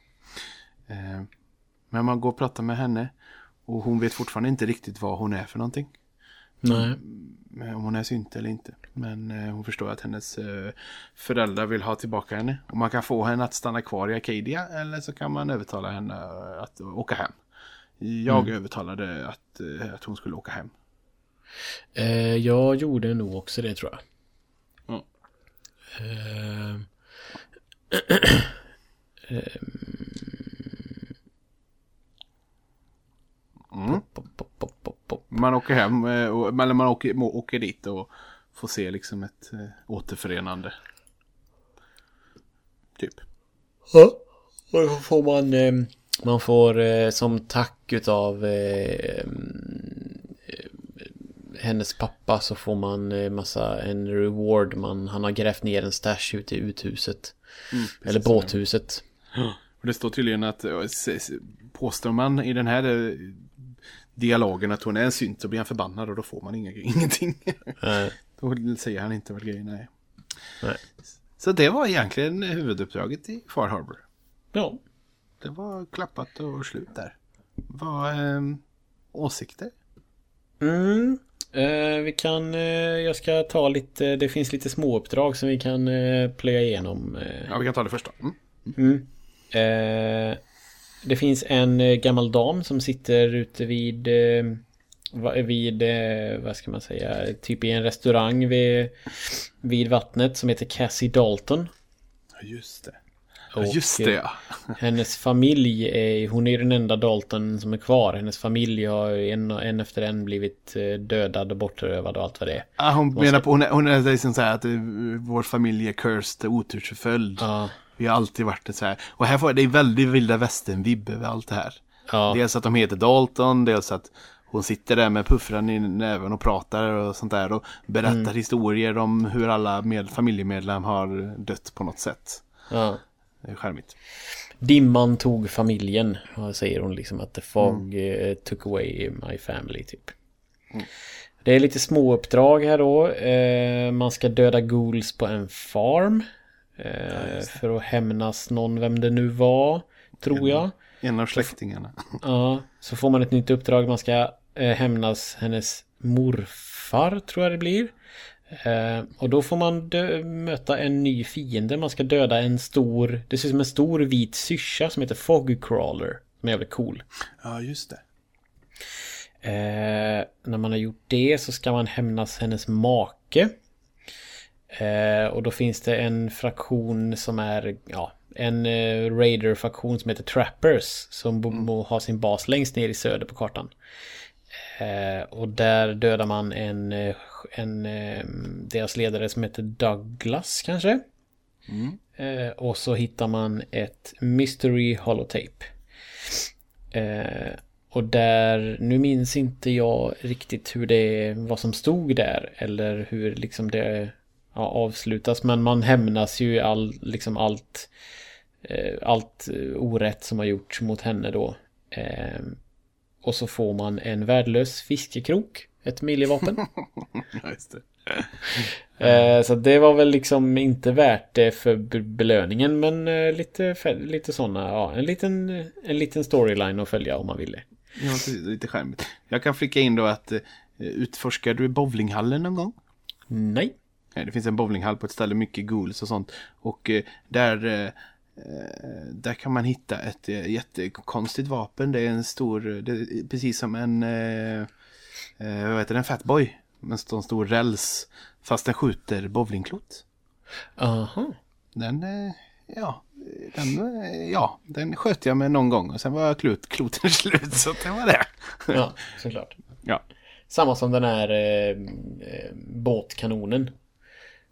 Eh, men man går och pratar med henne och hon vet fortfarande inte riktigt vad hon är för någonting. Nej. Eh, Om hon är synt eller inte. Men eh, hon förstår att hennes eh, föräldrar vill ha tillbaka henne. Och man kan få henne att stanna kvar i Acadia. Eller så kan man övertala henne att åka hem. Jag övertalade att, att hon skulle åka hem. Eh, jag gjorde nog också det tror jag. Eh, Mm. pop, pop, pop. Man åker hem, eh, eller man åker, åker dit och får se liksom ett eh, återförenande. Typ. Ja. Och då får man, eh, man får som tack utav mm, hennes pappa så får man massa, en reward. Man, han har grävt ner en stash ute i uthuset. Eller båthuset. Och det står tydligen att, påstår man i den här dialogen att hon är en synt så blir han förbannad och då får man inga, ingenting. Eh, då säger han inte vad grejen är. nej. Så det var egentligen huvuduppdraget i Far Harbor. Ja. Det var klappat och slut där. Vad eh, åsikter? Mm. Eh, vi kan, eh, jag ska ta lite, det finns lite småuppdrag som vi kan eh, plöja igenom. Eh, Ja, vi kan ta det första. Mm. Mm. Det finns en eh, gammal dam som sitter ute vid eh, vid, eh, vad ska man säga, typ i en restaurang vid, vid vattnet som heter Cassie Dalton. Ja, just det. Och, Ja, just det ja. Hennes familj, är, hon är den enda Dalton som är kvar. Hennes familj har en, en efter en blivit dödad och bortrövad och allt vad det är. Ah, hon menar på, hon är, hon är liksom så här att vår familj är cursed, otursförföljd. Ja, Vi har alltid varit det så här. Och här får det är väldigt vilda västern-vibb över allt det här. ja, Dels att de heter Dalton, dels att hon sitter där med puffran i näven och pratar och sånt där. Och berättar Mm. historier om hur alla med, familjemedlemmar har dött på något sätt. ja. Det är charmigt. Dimman tog familjen. Säger hon liksom att the fog eh, took away my family typ. Det är lite små uppdrag här då. Eh, man ska döda ghouls på en farm. Eh, för att hämnas någon, vem det nu var. Tror jag. En av släktingarna. Ja, så får man ett nytt uppdrag. Man ska eh, hämnas hennes morfar, tror jag det blir. Eh, och då får man dö- möta en ny fiende. Man ska döda en stor, det ser ut som en stor vit syrsa som heter Fogcrawler. Som är jävligt cool. Ja, just det. Eh, när man har gjort det så ska man hämnas hennes make. Eh, och då finns det en fraktion som är, ja, en eh, Raider-fraktion som heter Trappers. Som bo- har sin bas längst ner i söder på kartan. Eh, och där dödar man en, eh, en eh, deras ledare som heter Douglas kanske. Eh, och så hittar man ett Mystery Holotape. Och där, nu minns inte jag riktigt hur det, vad som stod där. Eller hur liksom det ja, avslutas. Men man hämnas ju all, liksom allt, eh, allt eh, orätt som har gjorts mot henne då. Eh, och så får man en värdelös fiskekrok. Ett millivapen. Just det. Eh, så det var väl liksom inte värt det för be- belöningen men eh, lite, lite sådana, ja en liten, en liten storyline att följa om man ville. Ja, precis. Lite charmigt. Jag kan flika in då att eh, utforskar du bowlinghallen någon gång? Nej. Eh, Det finns en bowlinghall på ett ställe, mycket ghouls och sånt. Och eh, där, eh, där kan man hitta ett jättekonstigt vapen. Det är en stor, är precis som en, vad heter det, en fatboy. En stor, räls. Fast den skjuter bowlingklot. Aha. Den, ja, den, ja, den sköt jag med någon gång. Och sen var klot, kloten slut, så det var det. Ja, såklart. Ja, Samma som den här eh, båtkanonen.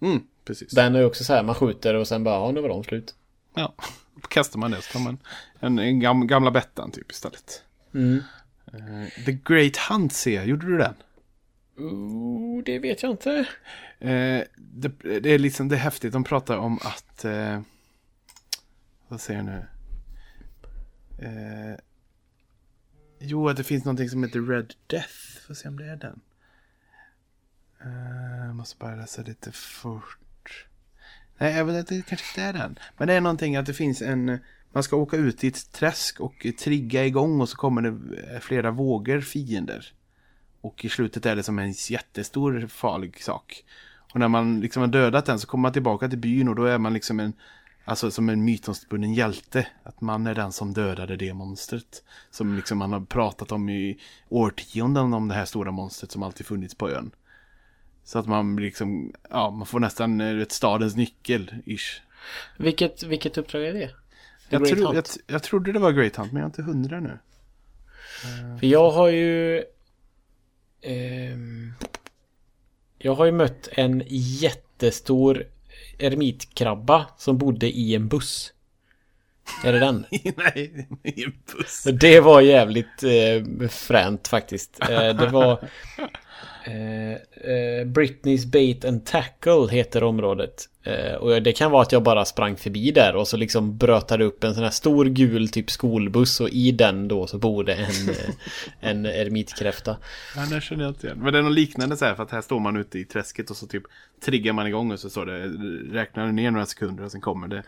Mm, precis. Den är ju också så här, man skjuter och sen bara, ja nu var de slut. Ja, kastar man det så tar man en, en gam, gamla Bettan typ istället. Mm. Eh, The Great Hunt ser jag, gjorde du den? Oh, det vet jag inte. Eh, det, det är liksom, det är häftigt, de pratar om att, eh, vad säger jag nu? Jo, att det finns någonting som heter Red Death, får se om det är den. Jag måste bara läsa lite fort. Nej, jag vet inte. det kanske inte är den. Men det är någonting att det finns en, man ska åka ut i ett träsk och trigga igång och så kommer det eh, flera vågor fiender. Och i slutet är det som en jättestor farlig sak. Och när man liksom har dödat den så kommer man tillbaka till byn och då är man liksom en Alltså som en mytomspunnen hjälte. Att man är den som dödade det monstret. Som liksom man har pratat om i årtionden om det här stora monstret som alltid funnits på ön. Så att man liksom, ja man får nästan eh, ett stadens nyckel, ish. Vilket, vilket uppdrag är det? The Jag, tro, jag, jag trodde det var Great Hunt, men jag är inte hundra nu. För jag har ju... ehm, jag har ju mött en jättestor ermitkrabba som bodde i en buss. Är det den? Nej, i en buss. Det var jävligt eh, fränt faktiskt. Eh, det var... Eh, eh, Britneys Bait and Tackle heter området. Eh, och det kan vara att jag bara sprang förbi där och så liksom brötade upp en sån här stor gul typ skolbuss och i den då så bor det en, eh, en ermitkräfta. Ja, det känner jag inte igen. Men det är något liknande så här, för att här står man ute i träsket och så typ triggar man igång och så står det, räknar ner några sekunder och sen kommer det,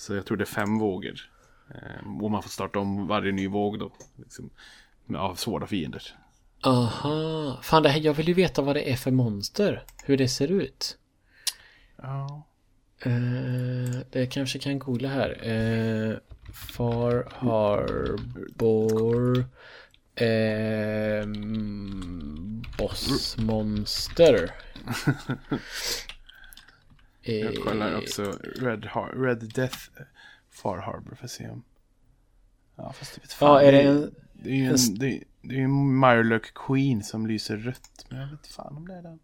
alltså jag tror det är fem vågor. Eh, och man får starta om varje ny våg då, liksom, med- av svåra fiender. Aha. Fan det här, jag vill ju veta vad det är för monster. Hur det ser ut. Ja. Eh, det kanske kan googla här. Eh, Far Harbor eh, Bossmonster. Jag Eh, kollar också Red, Har- Red Death Far Harbor för att se om... Ja, fast det vet fan. Ja, är det en... Det är ju en en, det är, det är en Mirelurk Queen som lyser rött. Men jag vet fan om det är den.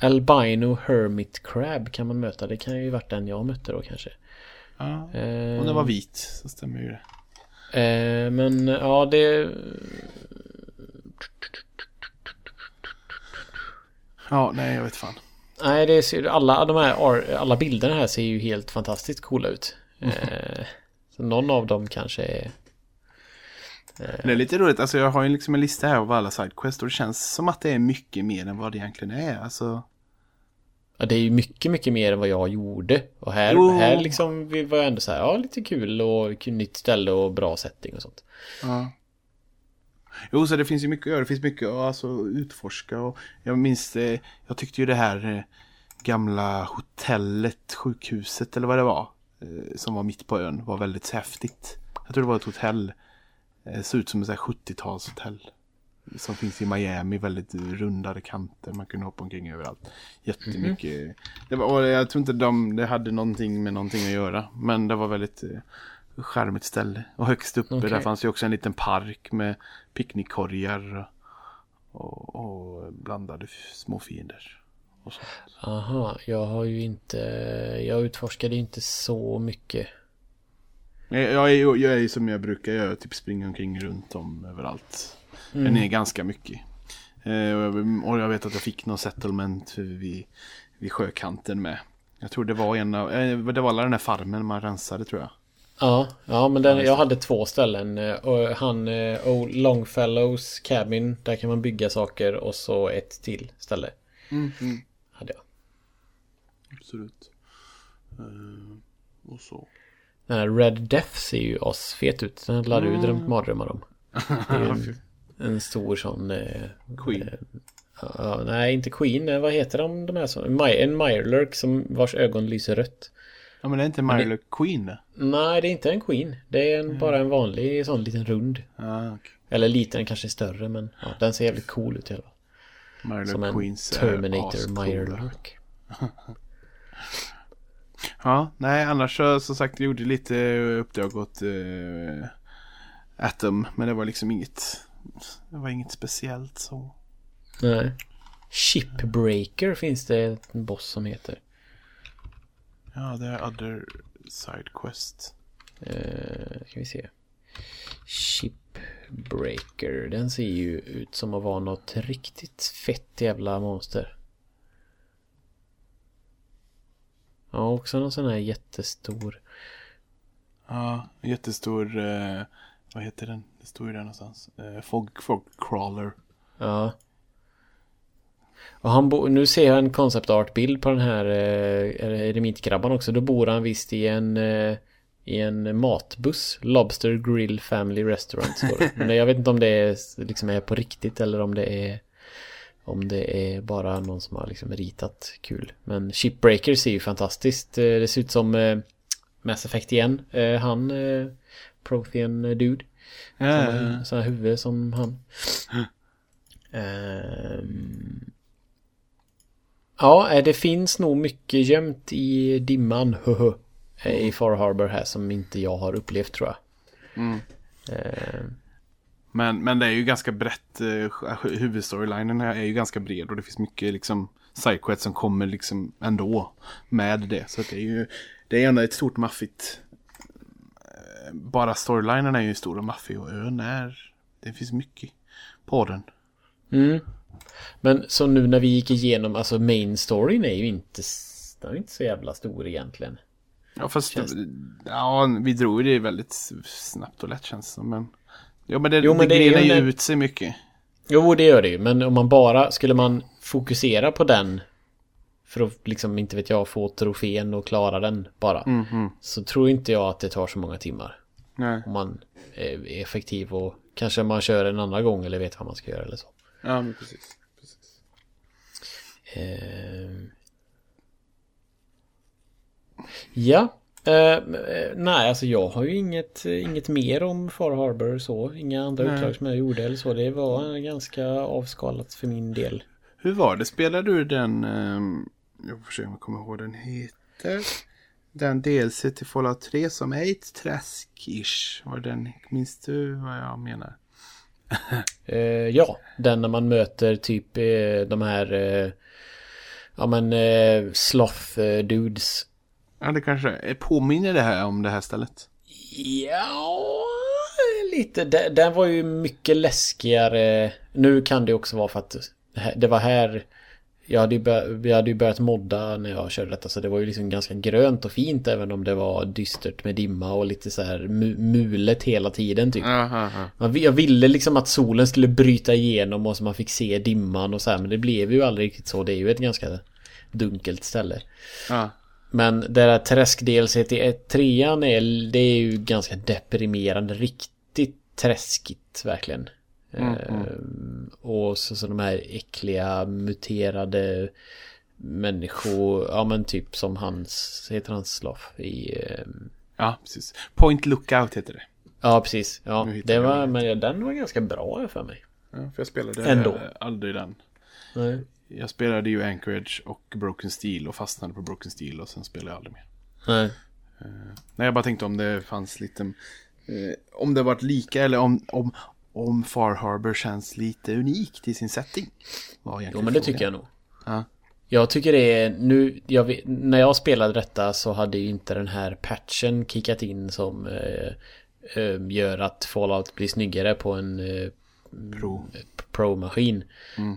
Albino Hermit Crab kan man möta. Det kan ju varit den jag mötte då kanske. Ja, Eh, om den var vit så stämmer ju det. Eh, men ja, det... Ja, nej jag vet fan. Nej, det ser, alla de här alla bilderna här ser ju helt fantastiskt coola ut. Eh, så någon av dem kanske är... Det är lite roligt, alltså jag har ju liksom en lista här av alla sidequests och det känns som att det är mycket mer än vad det egentligen är. Alltså, Ja, det är ju mycket, mycket mer än vad jag gjorde. Och här, Jo. här liksom var jag ändå så här, ja, lite kul och nytt ställe och bra setting och sånt. ja. Jo, så det finns ju mycket att göra. Det finns mycket att alltså, utforska. Och jag minns, eh, jag tyckte ju det här eh, gamla hotellet, sjukhuset eller vad det var. Eh, som var mitt på ön, var väldigt häftigt. Jag tror det var ett hotell. Eh, såg ut som ett så här 70-talshotell. Som finns i Miami, väldigt rundade kanter. Man kunde hoppa omkring överallt. Jättemycket. Det var, jag tror inte de, det hade någonting med någonting att göra. Men det var väldigt eh, charmigt ställe. Och högst uppe Okej. där fanns ju också en liten park med picknickkorgar. Och, och blandade små fiender. Aha, jag har ju inte... Jag utforskade inte så mycket. Jag, jag, är, jag är som jag brukar göra, typ springa omkring runt om överallt. Den är ganska mycket. Eh, och jag- och jag vet att jag fick någon settlement vid, vid sjökanten med. Jag tror det var en av, eh, det var alla den här farmen man rensade tror jag. Ja, ja men den, jag hade två ställen. eh, Och han, eh, Longfellows Cabin, där kan man bygga saker och så ett till ställe. Hade jag. Absolut. Eh, och så. Den här Red Death ser ju asfet ut. Den hade du drömt mardrömmar om. Det är ju en, en stor sån... Eh, Queen. ja, nej, inte Queen. eh, Vad heter de, de här som... En Mirelurk som vars ögon lyser rött. Ja men det är inte Queen det? Nej, det är inte en Queen. Det är en, bara en vanlig sån liten rund. Ah, okay. Eller liten, kanske större, men ja, den ser jävligt cool ut i alla fall. Mirelurk Som en Queens är Terminator. Mirelurk. Ja, nej annars så som sagt gjorde lite uppdrag åt uh, Atom. Men det var liksom inget, det var inget speciellt så. Nej. Shipbreaker finns det en boss som heter. Ja, det är Other Side Quest. Uh, ska vi se. Shipbreaker. Den ser ju ut som att vara något riktigt fett jävla monster. Ja, också någon sån här jättestor. Ja, jättestor, eh, vad heter den? Det står ju där någonstans. Uh, fog, fog Crawler. Ja. Och han bo- nu ser jag en concept art bild på den här eh, remitkrabban också. Då bor han visst i en eh, i en matbuss. Lobster Grill Family Restaurant står det. Men jag vet inte om det är, liksom är på riktigt eller om det är om det är bara någon som har liksom ritat kul. Men Shipbreaker ser ju fantastiskt. Eh, Det ser ut som eh, Mass Effect igen. Eh, Han eh, Prothean Dude. Ja, Sådana huvud som han. Ehm. Ja, eh, det finns nog mycket gömt i dimman höhö, eh, i Far Harbor här som inte jag har upplevt tror jag. Mm. Ehm. Men, men det är ju ganska brett. Eh, huvudstorylinen här är ju ganska bred och det finns mycket liksom sidequests som kommer liksom ändå med det. Så det är ju det är ändå ett stort maffigt. eh, Bara storylinen är ju stor och maffig och ön är. Det finns mycket på den. Mm. Men så nu när vi gick igenom, alltså main storyn är ju inte, den är inte så jävla stor egentligen. Ja fast Känns- ja, vi drog det väldigt snabbt och lätt känns det som. Men, ja men det, Jo, men det, det ju ut sig mycket. Jo, det gör det ju. Men om man bara, skulle man fokusera på den för att liksom, inte vet jag, få trofén och klara den bara. Mhm. Så tror inte jag att det tar så många timmar. Nej. Om man är effektiv och kanske man kör en andra gång eller vet vad man ska göra eller så. Ja men precis. precis. Eh... Ja. Eh, nej, alltså jag har ju inget, inget mer om Far Harbor så. Inga andra Nej. uppdrag som jag gjorde eller så. Det var ganska avskalat för min del. Hur var det? Spelade du den... Um, jag får se om jag kommer ihåg vad den heter. Den DLC till Fallout 3 som är ett träsk-ish. Minns du vad jag menar? Eh, ja, den när man möter typ eh, de här eh, Ja men eh, sloth eh, dudes Ja, det kanske. Påminner det här om det här stället? Ja, lite. Den, den var ju mycket läskigare. Nu kan det också vara för att det var här jag hade, ju bör, jag hade ju börjat modda när jag körde detta så det var ju liksom ganska grönt och fint även om det var dystert med dimma och lite så här mu, mulet hela tiden typ. Aha, vi- jag ville liksom att solen skulle bryta igenom och så man fick se dimman och så här men det blev ju aldrig riktigt så. Det är ju ett ganska dunkelt ställe. ja. Men det där träsk-DLC till ett- trean är, det är ju ganska deprimerande. Riktigt träskigt verkligen. Mm, Ehm, och så, så de här äckliga muterade människor, ja men typ som hans, heter han Sloth i... ehm, ja, precis. Point Lookout heter det. Ja precis, ja. Det var, men den var ganska bra för mig. Ja, för jag spelade Ändå. eh, aldrig den. Nej. Jag spelade ju Anchorage och Broken Steel och fastnade på Broken Steel och sen spelade jag aldrig mer. Nej. Nej, jag bara tänkte om det fanns lite... Eh, om det varit lika eller om, om, om Far Harbor känns lite unikt i sin setting. Var Jo men det frågan. tycker jag nog. Ja. Jag tycker det är nu, jag vet, när jag spelade detta så hade ju inte den här patchen kickat in som eh, eh, gör att Fallout blir snyggare på en eh, Pro. Pro-maskin.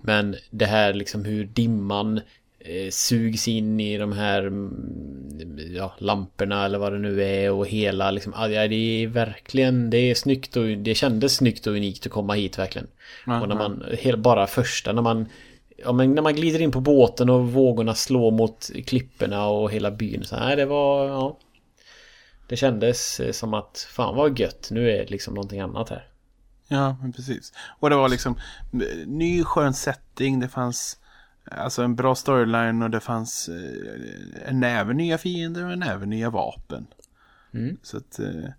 Men det här liksom hur dimman sugs in i de här mm, ja, lamporna eller vad det nu är och hela liksom, ja, det är verkligen, det är snyggt och det kändes snyggt och unikt att komma hit verkligen. Ja, och när man, bara första när man Ja men när man glider in på båten och vågorna slår mot klipporna och hela byn så här, det var, ja Det kändes eh, som att, fan vad gött, nu är det liksom någonting annat här Ja, precis. Och det var liksom eh, ny skön setting. Det fanns alltså en bra storyline och det fanns eh, en näve nya fiender och en näve nya vapen. Mm. Så att eh,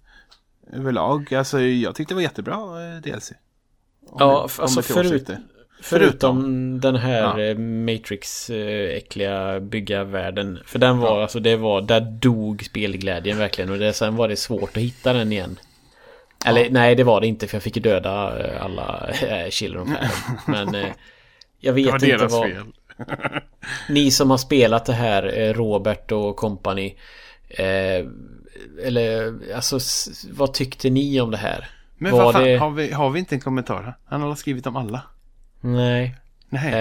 överlag, alltså jag tyckte det var jättebra eh, DLC. Om Ja, det- alltså förut- åsikter. Förutom den här Ja. eh, Matrix eh, äckliga byggarvärlden. För den var, alltså det var, där dog spelglädjen verkligen. Och det, sen var det svårt att hitta den igen. Eller nej, det var det inte för jag fick ju döda alla äh, Children. Men jag vet Det var inte deras vad... fel. Ni som har spelat det här, eh, Robert och company. Eh, eller alltså, vad tyckte ni om det här? Men vad fan, det- har, vi, har vi inte en kommentar här? Han har skrivit om alla. Nej. Nej,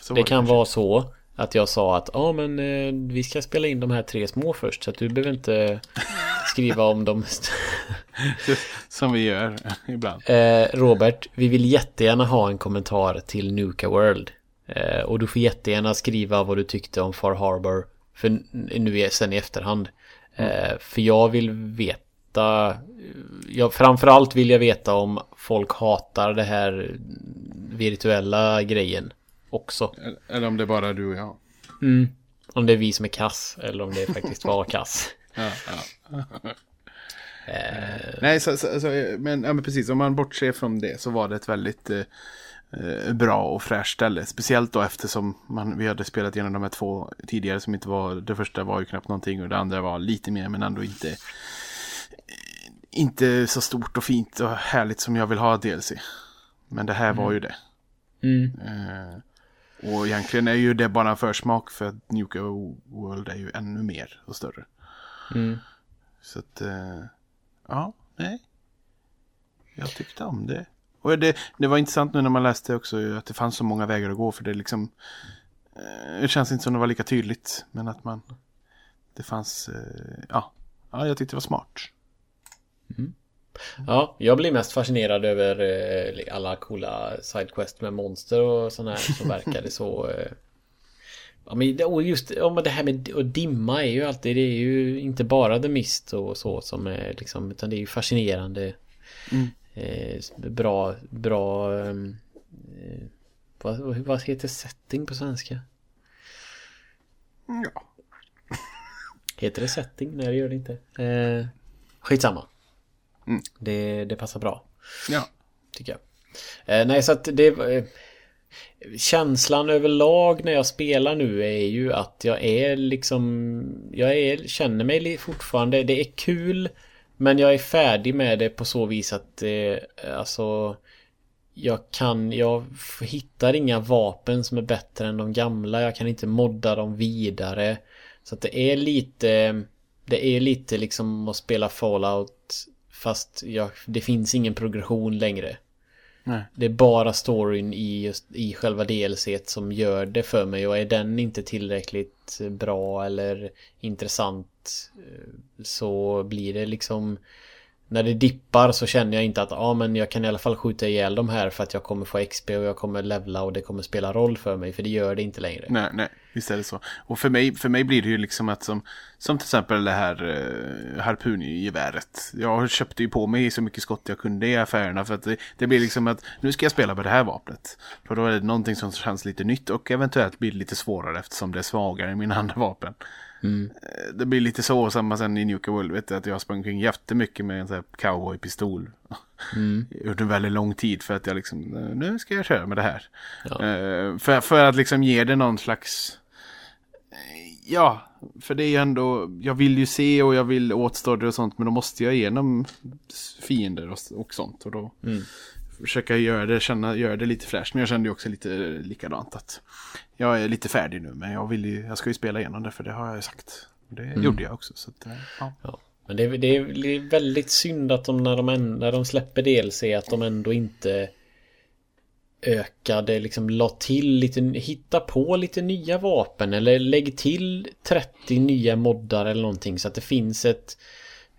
så Det var kan kanske. vara så att jag sa att ja men eh, vi ska spela in de här tre små först så att du behöver inte skriva om dem. Som vi gör ibland. eh, Robert, vi vill jättegärna ha en kommentar till Nuka World. Eh, och du får jättegärna skriva vad du tyckte om Far Harbor. För nu är sen i efterhand. Eh, för jag vill veta. Jag, framförallt vill jag veta om folk hatar det här virtuella grejen också. Eller om det är bara du och jag. Mm. Om det är vi som är kass eller om det faktiskt var kass. Ja, ja. Nej, så, så, så, men, ja, men precis. Om man bortser från det så var det ett väldigt... Eh, eh, bra och fräscht ställe. Speciellt då eftersom man, vi hade spelat igenom de här två tidigare som inte var, det första var ju knappt någonting och det andra var lite mer men ändå inte inte så stort och fint och härligt som jag vill ha DLC. Men det här mm. var ju det. Mm. Eh, och egentligen är ju det bara en försmak för att Nuka World är ju ännu mer och större. Mm. Så att, eh, ja, nej. Jag tyckte om det. Och det, det var intressant nu när man läste också att det fanns så många vägar att gå för det liksom eh, Det känns inte som det var lika tydligt men att man Det fanns eh, Ja, ja jag tyckte det var smart. Mm. Ja, jag blir mest fascinerad över eh, alla coola sidequest med monster och sådana här som verkade så eh, Ja men och just ja, det här med att dimma är ju alltid Det är ju inte bara The Mist och så som är liksom Utan det är ju fascinerande mm eh, bra, bra ehm, eh, vad, vad heter setting på svenska? Ja. Heter det setting? Nej det gör det inte. Eh, skitsamma. Mm. Det, det passar bra. Ja. Tycker jag. Eh, nej så att det... Känslan överlag när jag spelar nu är ju att jag är liksom... Jag är, känner mig fortfarande... Det är kul men jag är färdig med det på så vis att eh, alltså jag kan, jag hittar inga vapen som är bättre än de gamla. Jag kan inte modda dem vidare. Så att det är lite, det är lite liksom att spela Fallout fast jag, det finns ingen progression längre. Nej. Det är bara storyn i, just, i själva DLC som gör det för mig och är den inte tillräckligt bra eller intressant eh, så blir det liksom när det dippar så känner jag inte att ah, men jag kan i alla fall skjuta ihjäl de här för att jag kommer få XP och jag kommer levla och det kommer spela roll för mig för det gör det inte längre. Nej, nej, visst är det så. Och för mig, för mig blir det ju liksom att som, som till exempel det här eh, harpungeväret. Jag köpte ju på mig så mycket skott jag kunde i affärerna för att det, det blir liksom att nu ska jag spela med det här vapnet. För då är det någonting som känns lite nytt och eventuellt blir lite svårare eftersom det är svagare än mina andra vapen. Mm. Det blir lite så samma sen i Nuka World, vet du, att jag sprang omkring jättemycket med en sån här cowboypistol. Mm. Under väldigt lång tid för att jag liksom, nu ska jag köra med det här. Ja. Uh, för, för att liksom ge det någon slags, ja, för det är ju ändå, jag vill ju se och jag vill åtstå det och sånt, men då måste jag igenom fiender och, och sånt. Och då mm. Försöka göra det, känna, göra det lite fräscht. Men jag kände ju också lite likadant att jag är lite färdig nu, men jag, vill ju, jag ska ju spela igenom det för det har jag ju sagt. Det mm. gjorde jag också. Så att, ja. ja. Men det är, det är väldigt synd att de när de, när de släpper DLC att de ändå inte ökade, liksom la till lite, hitta på lite nya vapen eller lägg till 30 nya moddar eller någonting så att det finns ett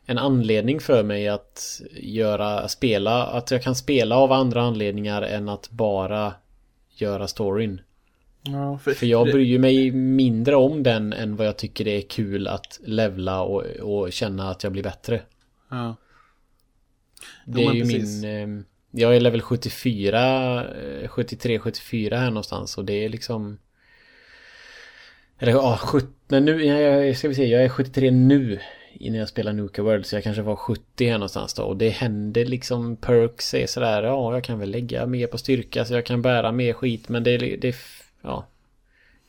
en anledning för mig att göra, spela, att jag kan spela av andra anledningar än att bara göra storyn. Ja, för, för jag bryr mig mindre om den än vad jag tycker det är kul att levla och, och känna att jag blir bättre. Ja. Det är ju precis. min... Eh, jag är level 74, 73, 74 här någonstans och det är liksom... Eller ja, 70, nu, jag, ska vi se, jag är 73 nu innan jag spelar Nuka World så jag kanske var 70 här någonstans då. Och det händer liksom perks är sådär ja jag kan väl lägga mer på styrka så jag kan bära mer skit. Men det, det ja.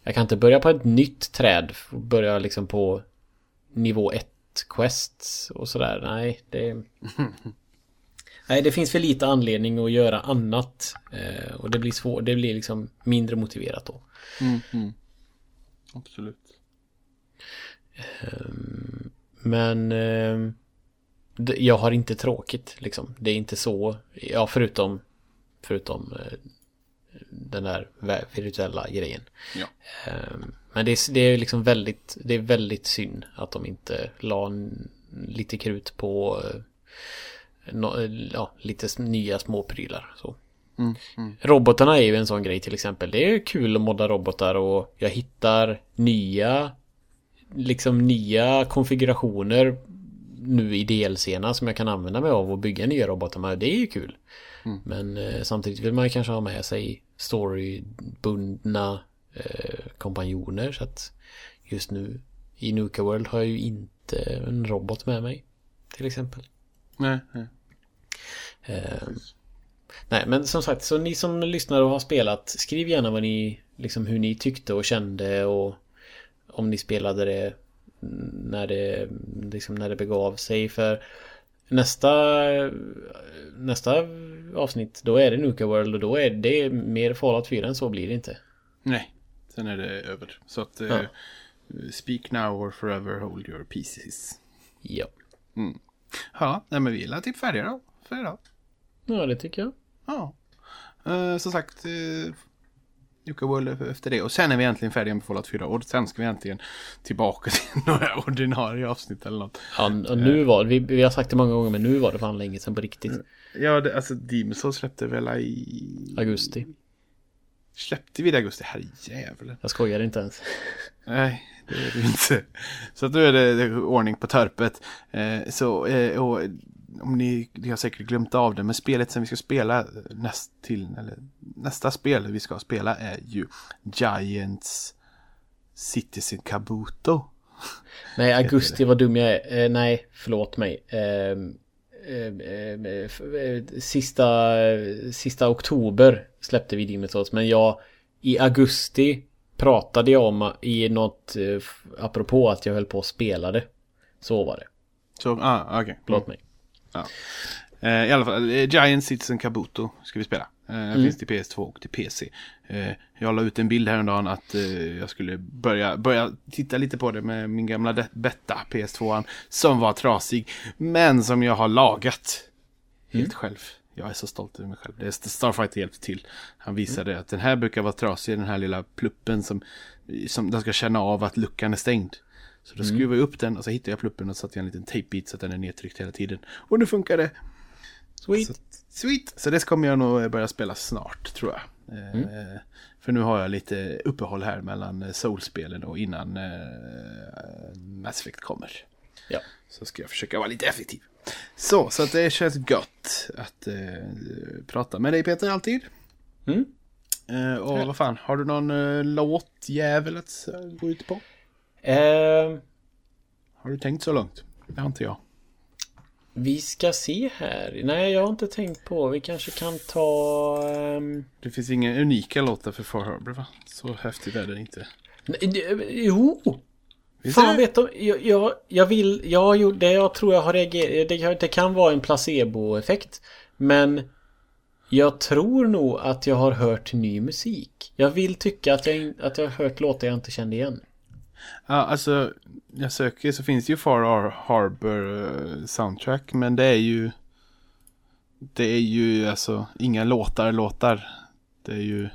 Jag kan inte börja på ett nytt träd och börja liksom på nivå 1 quests och sådär. Nej det Nej det finns för lite anledning att göra annat eh, och det blir svårt det blir liksom mindre motiverat då. Mm, mm. Absolut. Um, men eh, jag har inte tråkigt liksom. Det är inte så. Ja, förutom förutom eh, den där virtuella grejen. Ja. Eh, men det är, det är liksom väldigt, det är väldigt synd att de inte la lite krut på eh, no, ja, lite nya småprylar. Så. Mm, mm. Robotarna är ju en sån grej till exempel. Det är kul att modda robotar och jag hittar nya liksom nya konfigurationer nu i DLCerna som jag kan använda mig av och bygga nya robotar med. Det är ju kul. Mm. Men eh, samtidigt vill man kanske ha med sig storybundna eh, kompanjoner så att just nu i Nuka World har jag ju inte en robot med mig. Till exempel. Nej, nej. Eh, Nej, men som sagt, så ni som lyssnar och har spelat, skriv gärna vad ni, liksom hur ni tyckte och kände och om ni spelade det när det, liksom när det begav sig. För nästa, nästa avsnitt, då är det Nuka World och då är det mer Fallout 4 än så blir det inte. Nej, sen är det över. Så att eh, Ja. speak now or forever hold your pieces. Ja. Ja, nej men vi är typ färdiga då. För idag. Ja, det tycker jag. Ja. Eh, som sagt, uh, Jukka World efter det. Och sen är vi äntligen färdiga med Fallout 4. Och sen ska vi äntligen tillbaka till några ordinarie avsnitt eller något. Ja, och nu var vi, vi har sagt det många gånger, men nu var det fan länge sedan på riktigt. Ja, det, alltså Demon's Souls släppte väl i... Augusti. Släppte vi det i augusti? Herrejävlar. Jag skojar inte ens. Nej, det är det inte. Så att nu är det, det ordning på törpet. Eh, så, eh, och om ni, ni har säkert glömt av det, men spelet som vi ska spela näst till, eller nästa spel vi ska spela är ju Giants Citizen Kabuto. Nej, augusti, vad dum jag är. Eh, nej, förlåt mig. Eh, eh, eh, f- eh, sista, sista oktober släppte vi Souls, men jag i augusti pratade jag om i något, eh, apropå att jag höll på att spela det. Så var det. Så, ah, okej. Förlåt mig. Eh, I alla fall, eh, Giant Citizen Kabuto ska vi spela. Eh, Finns till PS2 och till PC. Eh, jag la ut en bild häromdagen att jag skulle börja, börja titta lite på det med min gamla betta PS2. Som var trasig. Men som jag har lagat. Helt själv. Jag är så stolt över mig själv. Det är Starfighter hjälpte till. Han visade att den här brukar vara trasig, den här lilla pluppen som, som den ska känna av att luckan är stängd. Så då skruvade jag upp den och så hittade jag pluppen och satte en liten tejpbit så att den är nedtryckt hela tiden. Och nu funkar det. Sweet. Så, sweet. Så det kommer jag nog börja spela snart tror jag. Eh, För nu har jag lite uppehåll här mellan eh, Soul-spelen och innan eh, Mass Effect kommer. Ja. Så ska jag försöka vara lite effektiv. Så, så att det känns gött att eh, prata med dig Peter alltid. Mm. Eh, och vad fan, har du någon eh, låtjävel att gå ut på? Eh, Har du tänkt så långt? Det har inte jag. vi ska se här. Nej, jag har inte tänkt på. Vi kanske kan ta... ehm, Det finns inga unika låtar för Far Harbor va? Så häftigt är det inte. Nej, det- Jo! Visst Fan vet du, jag, jag, jag vill, jag har gjort det jag tror jag har reagerat, det, kan- det kan vara en placeboeffekt. Men jag tror nog att jag har hört ny musik. Jag vill tycka att jag, att jag har hört låtar jag inte kände igen. Ja, alltså, jag söker så finns det ju Far Har- Harbor eh, soundtrack, men det är ju... Det är ju alltså inga låtar, låtar. Det är ju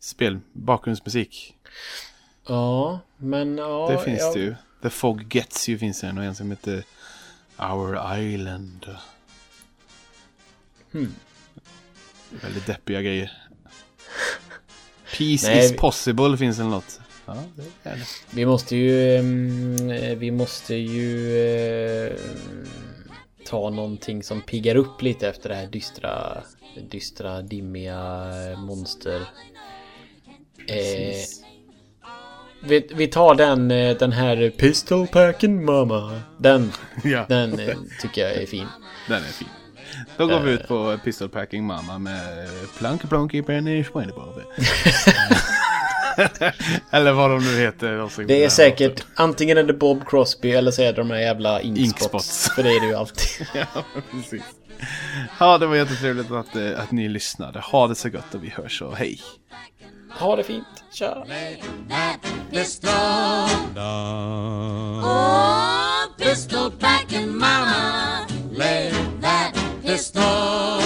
spel, bakgrundsmusik. Ja, men ja... det finns jag, det ju. The Fog Gets You finns det och en som heter Our Island. Hmm. Väldigt deppiga grejer. Peace Nej, is vi- possible finns det något. Ja, det är det. Vi måste ju... ehm, eh, Vi måste ju... eh, Ta någonting som piggar upp lite efter det här dystra... Dystra, dimmiga eh, monster. Eh, vi, vi tar den, den här Pistol Packing Mama. Den, Ja, den tycker jag är fin. den är fin. Då går vi ut på Pistol Packing Mama med Plunky Plunky Penny Schweinebove. eller vad de nu heter. Det är säkert antingen är det Bob Crosby eller så är det de här jävla Inkspots. Inkspots. För det är det ju alltid. ja, precis. Ja, det var jättetrevligt att, eh, att ni lyssnade. Ha det så gott och vi hörs och hej. Ha det fint. Tja. pistol back mama. Lay that pistol.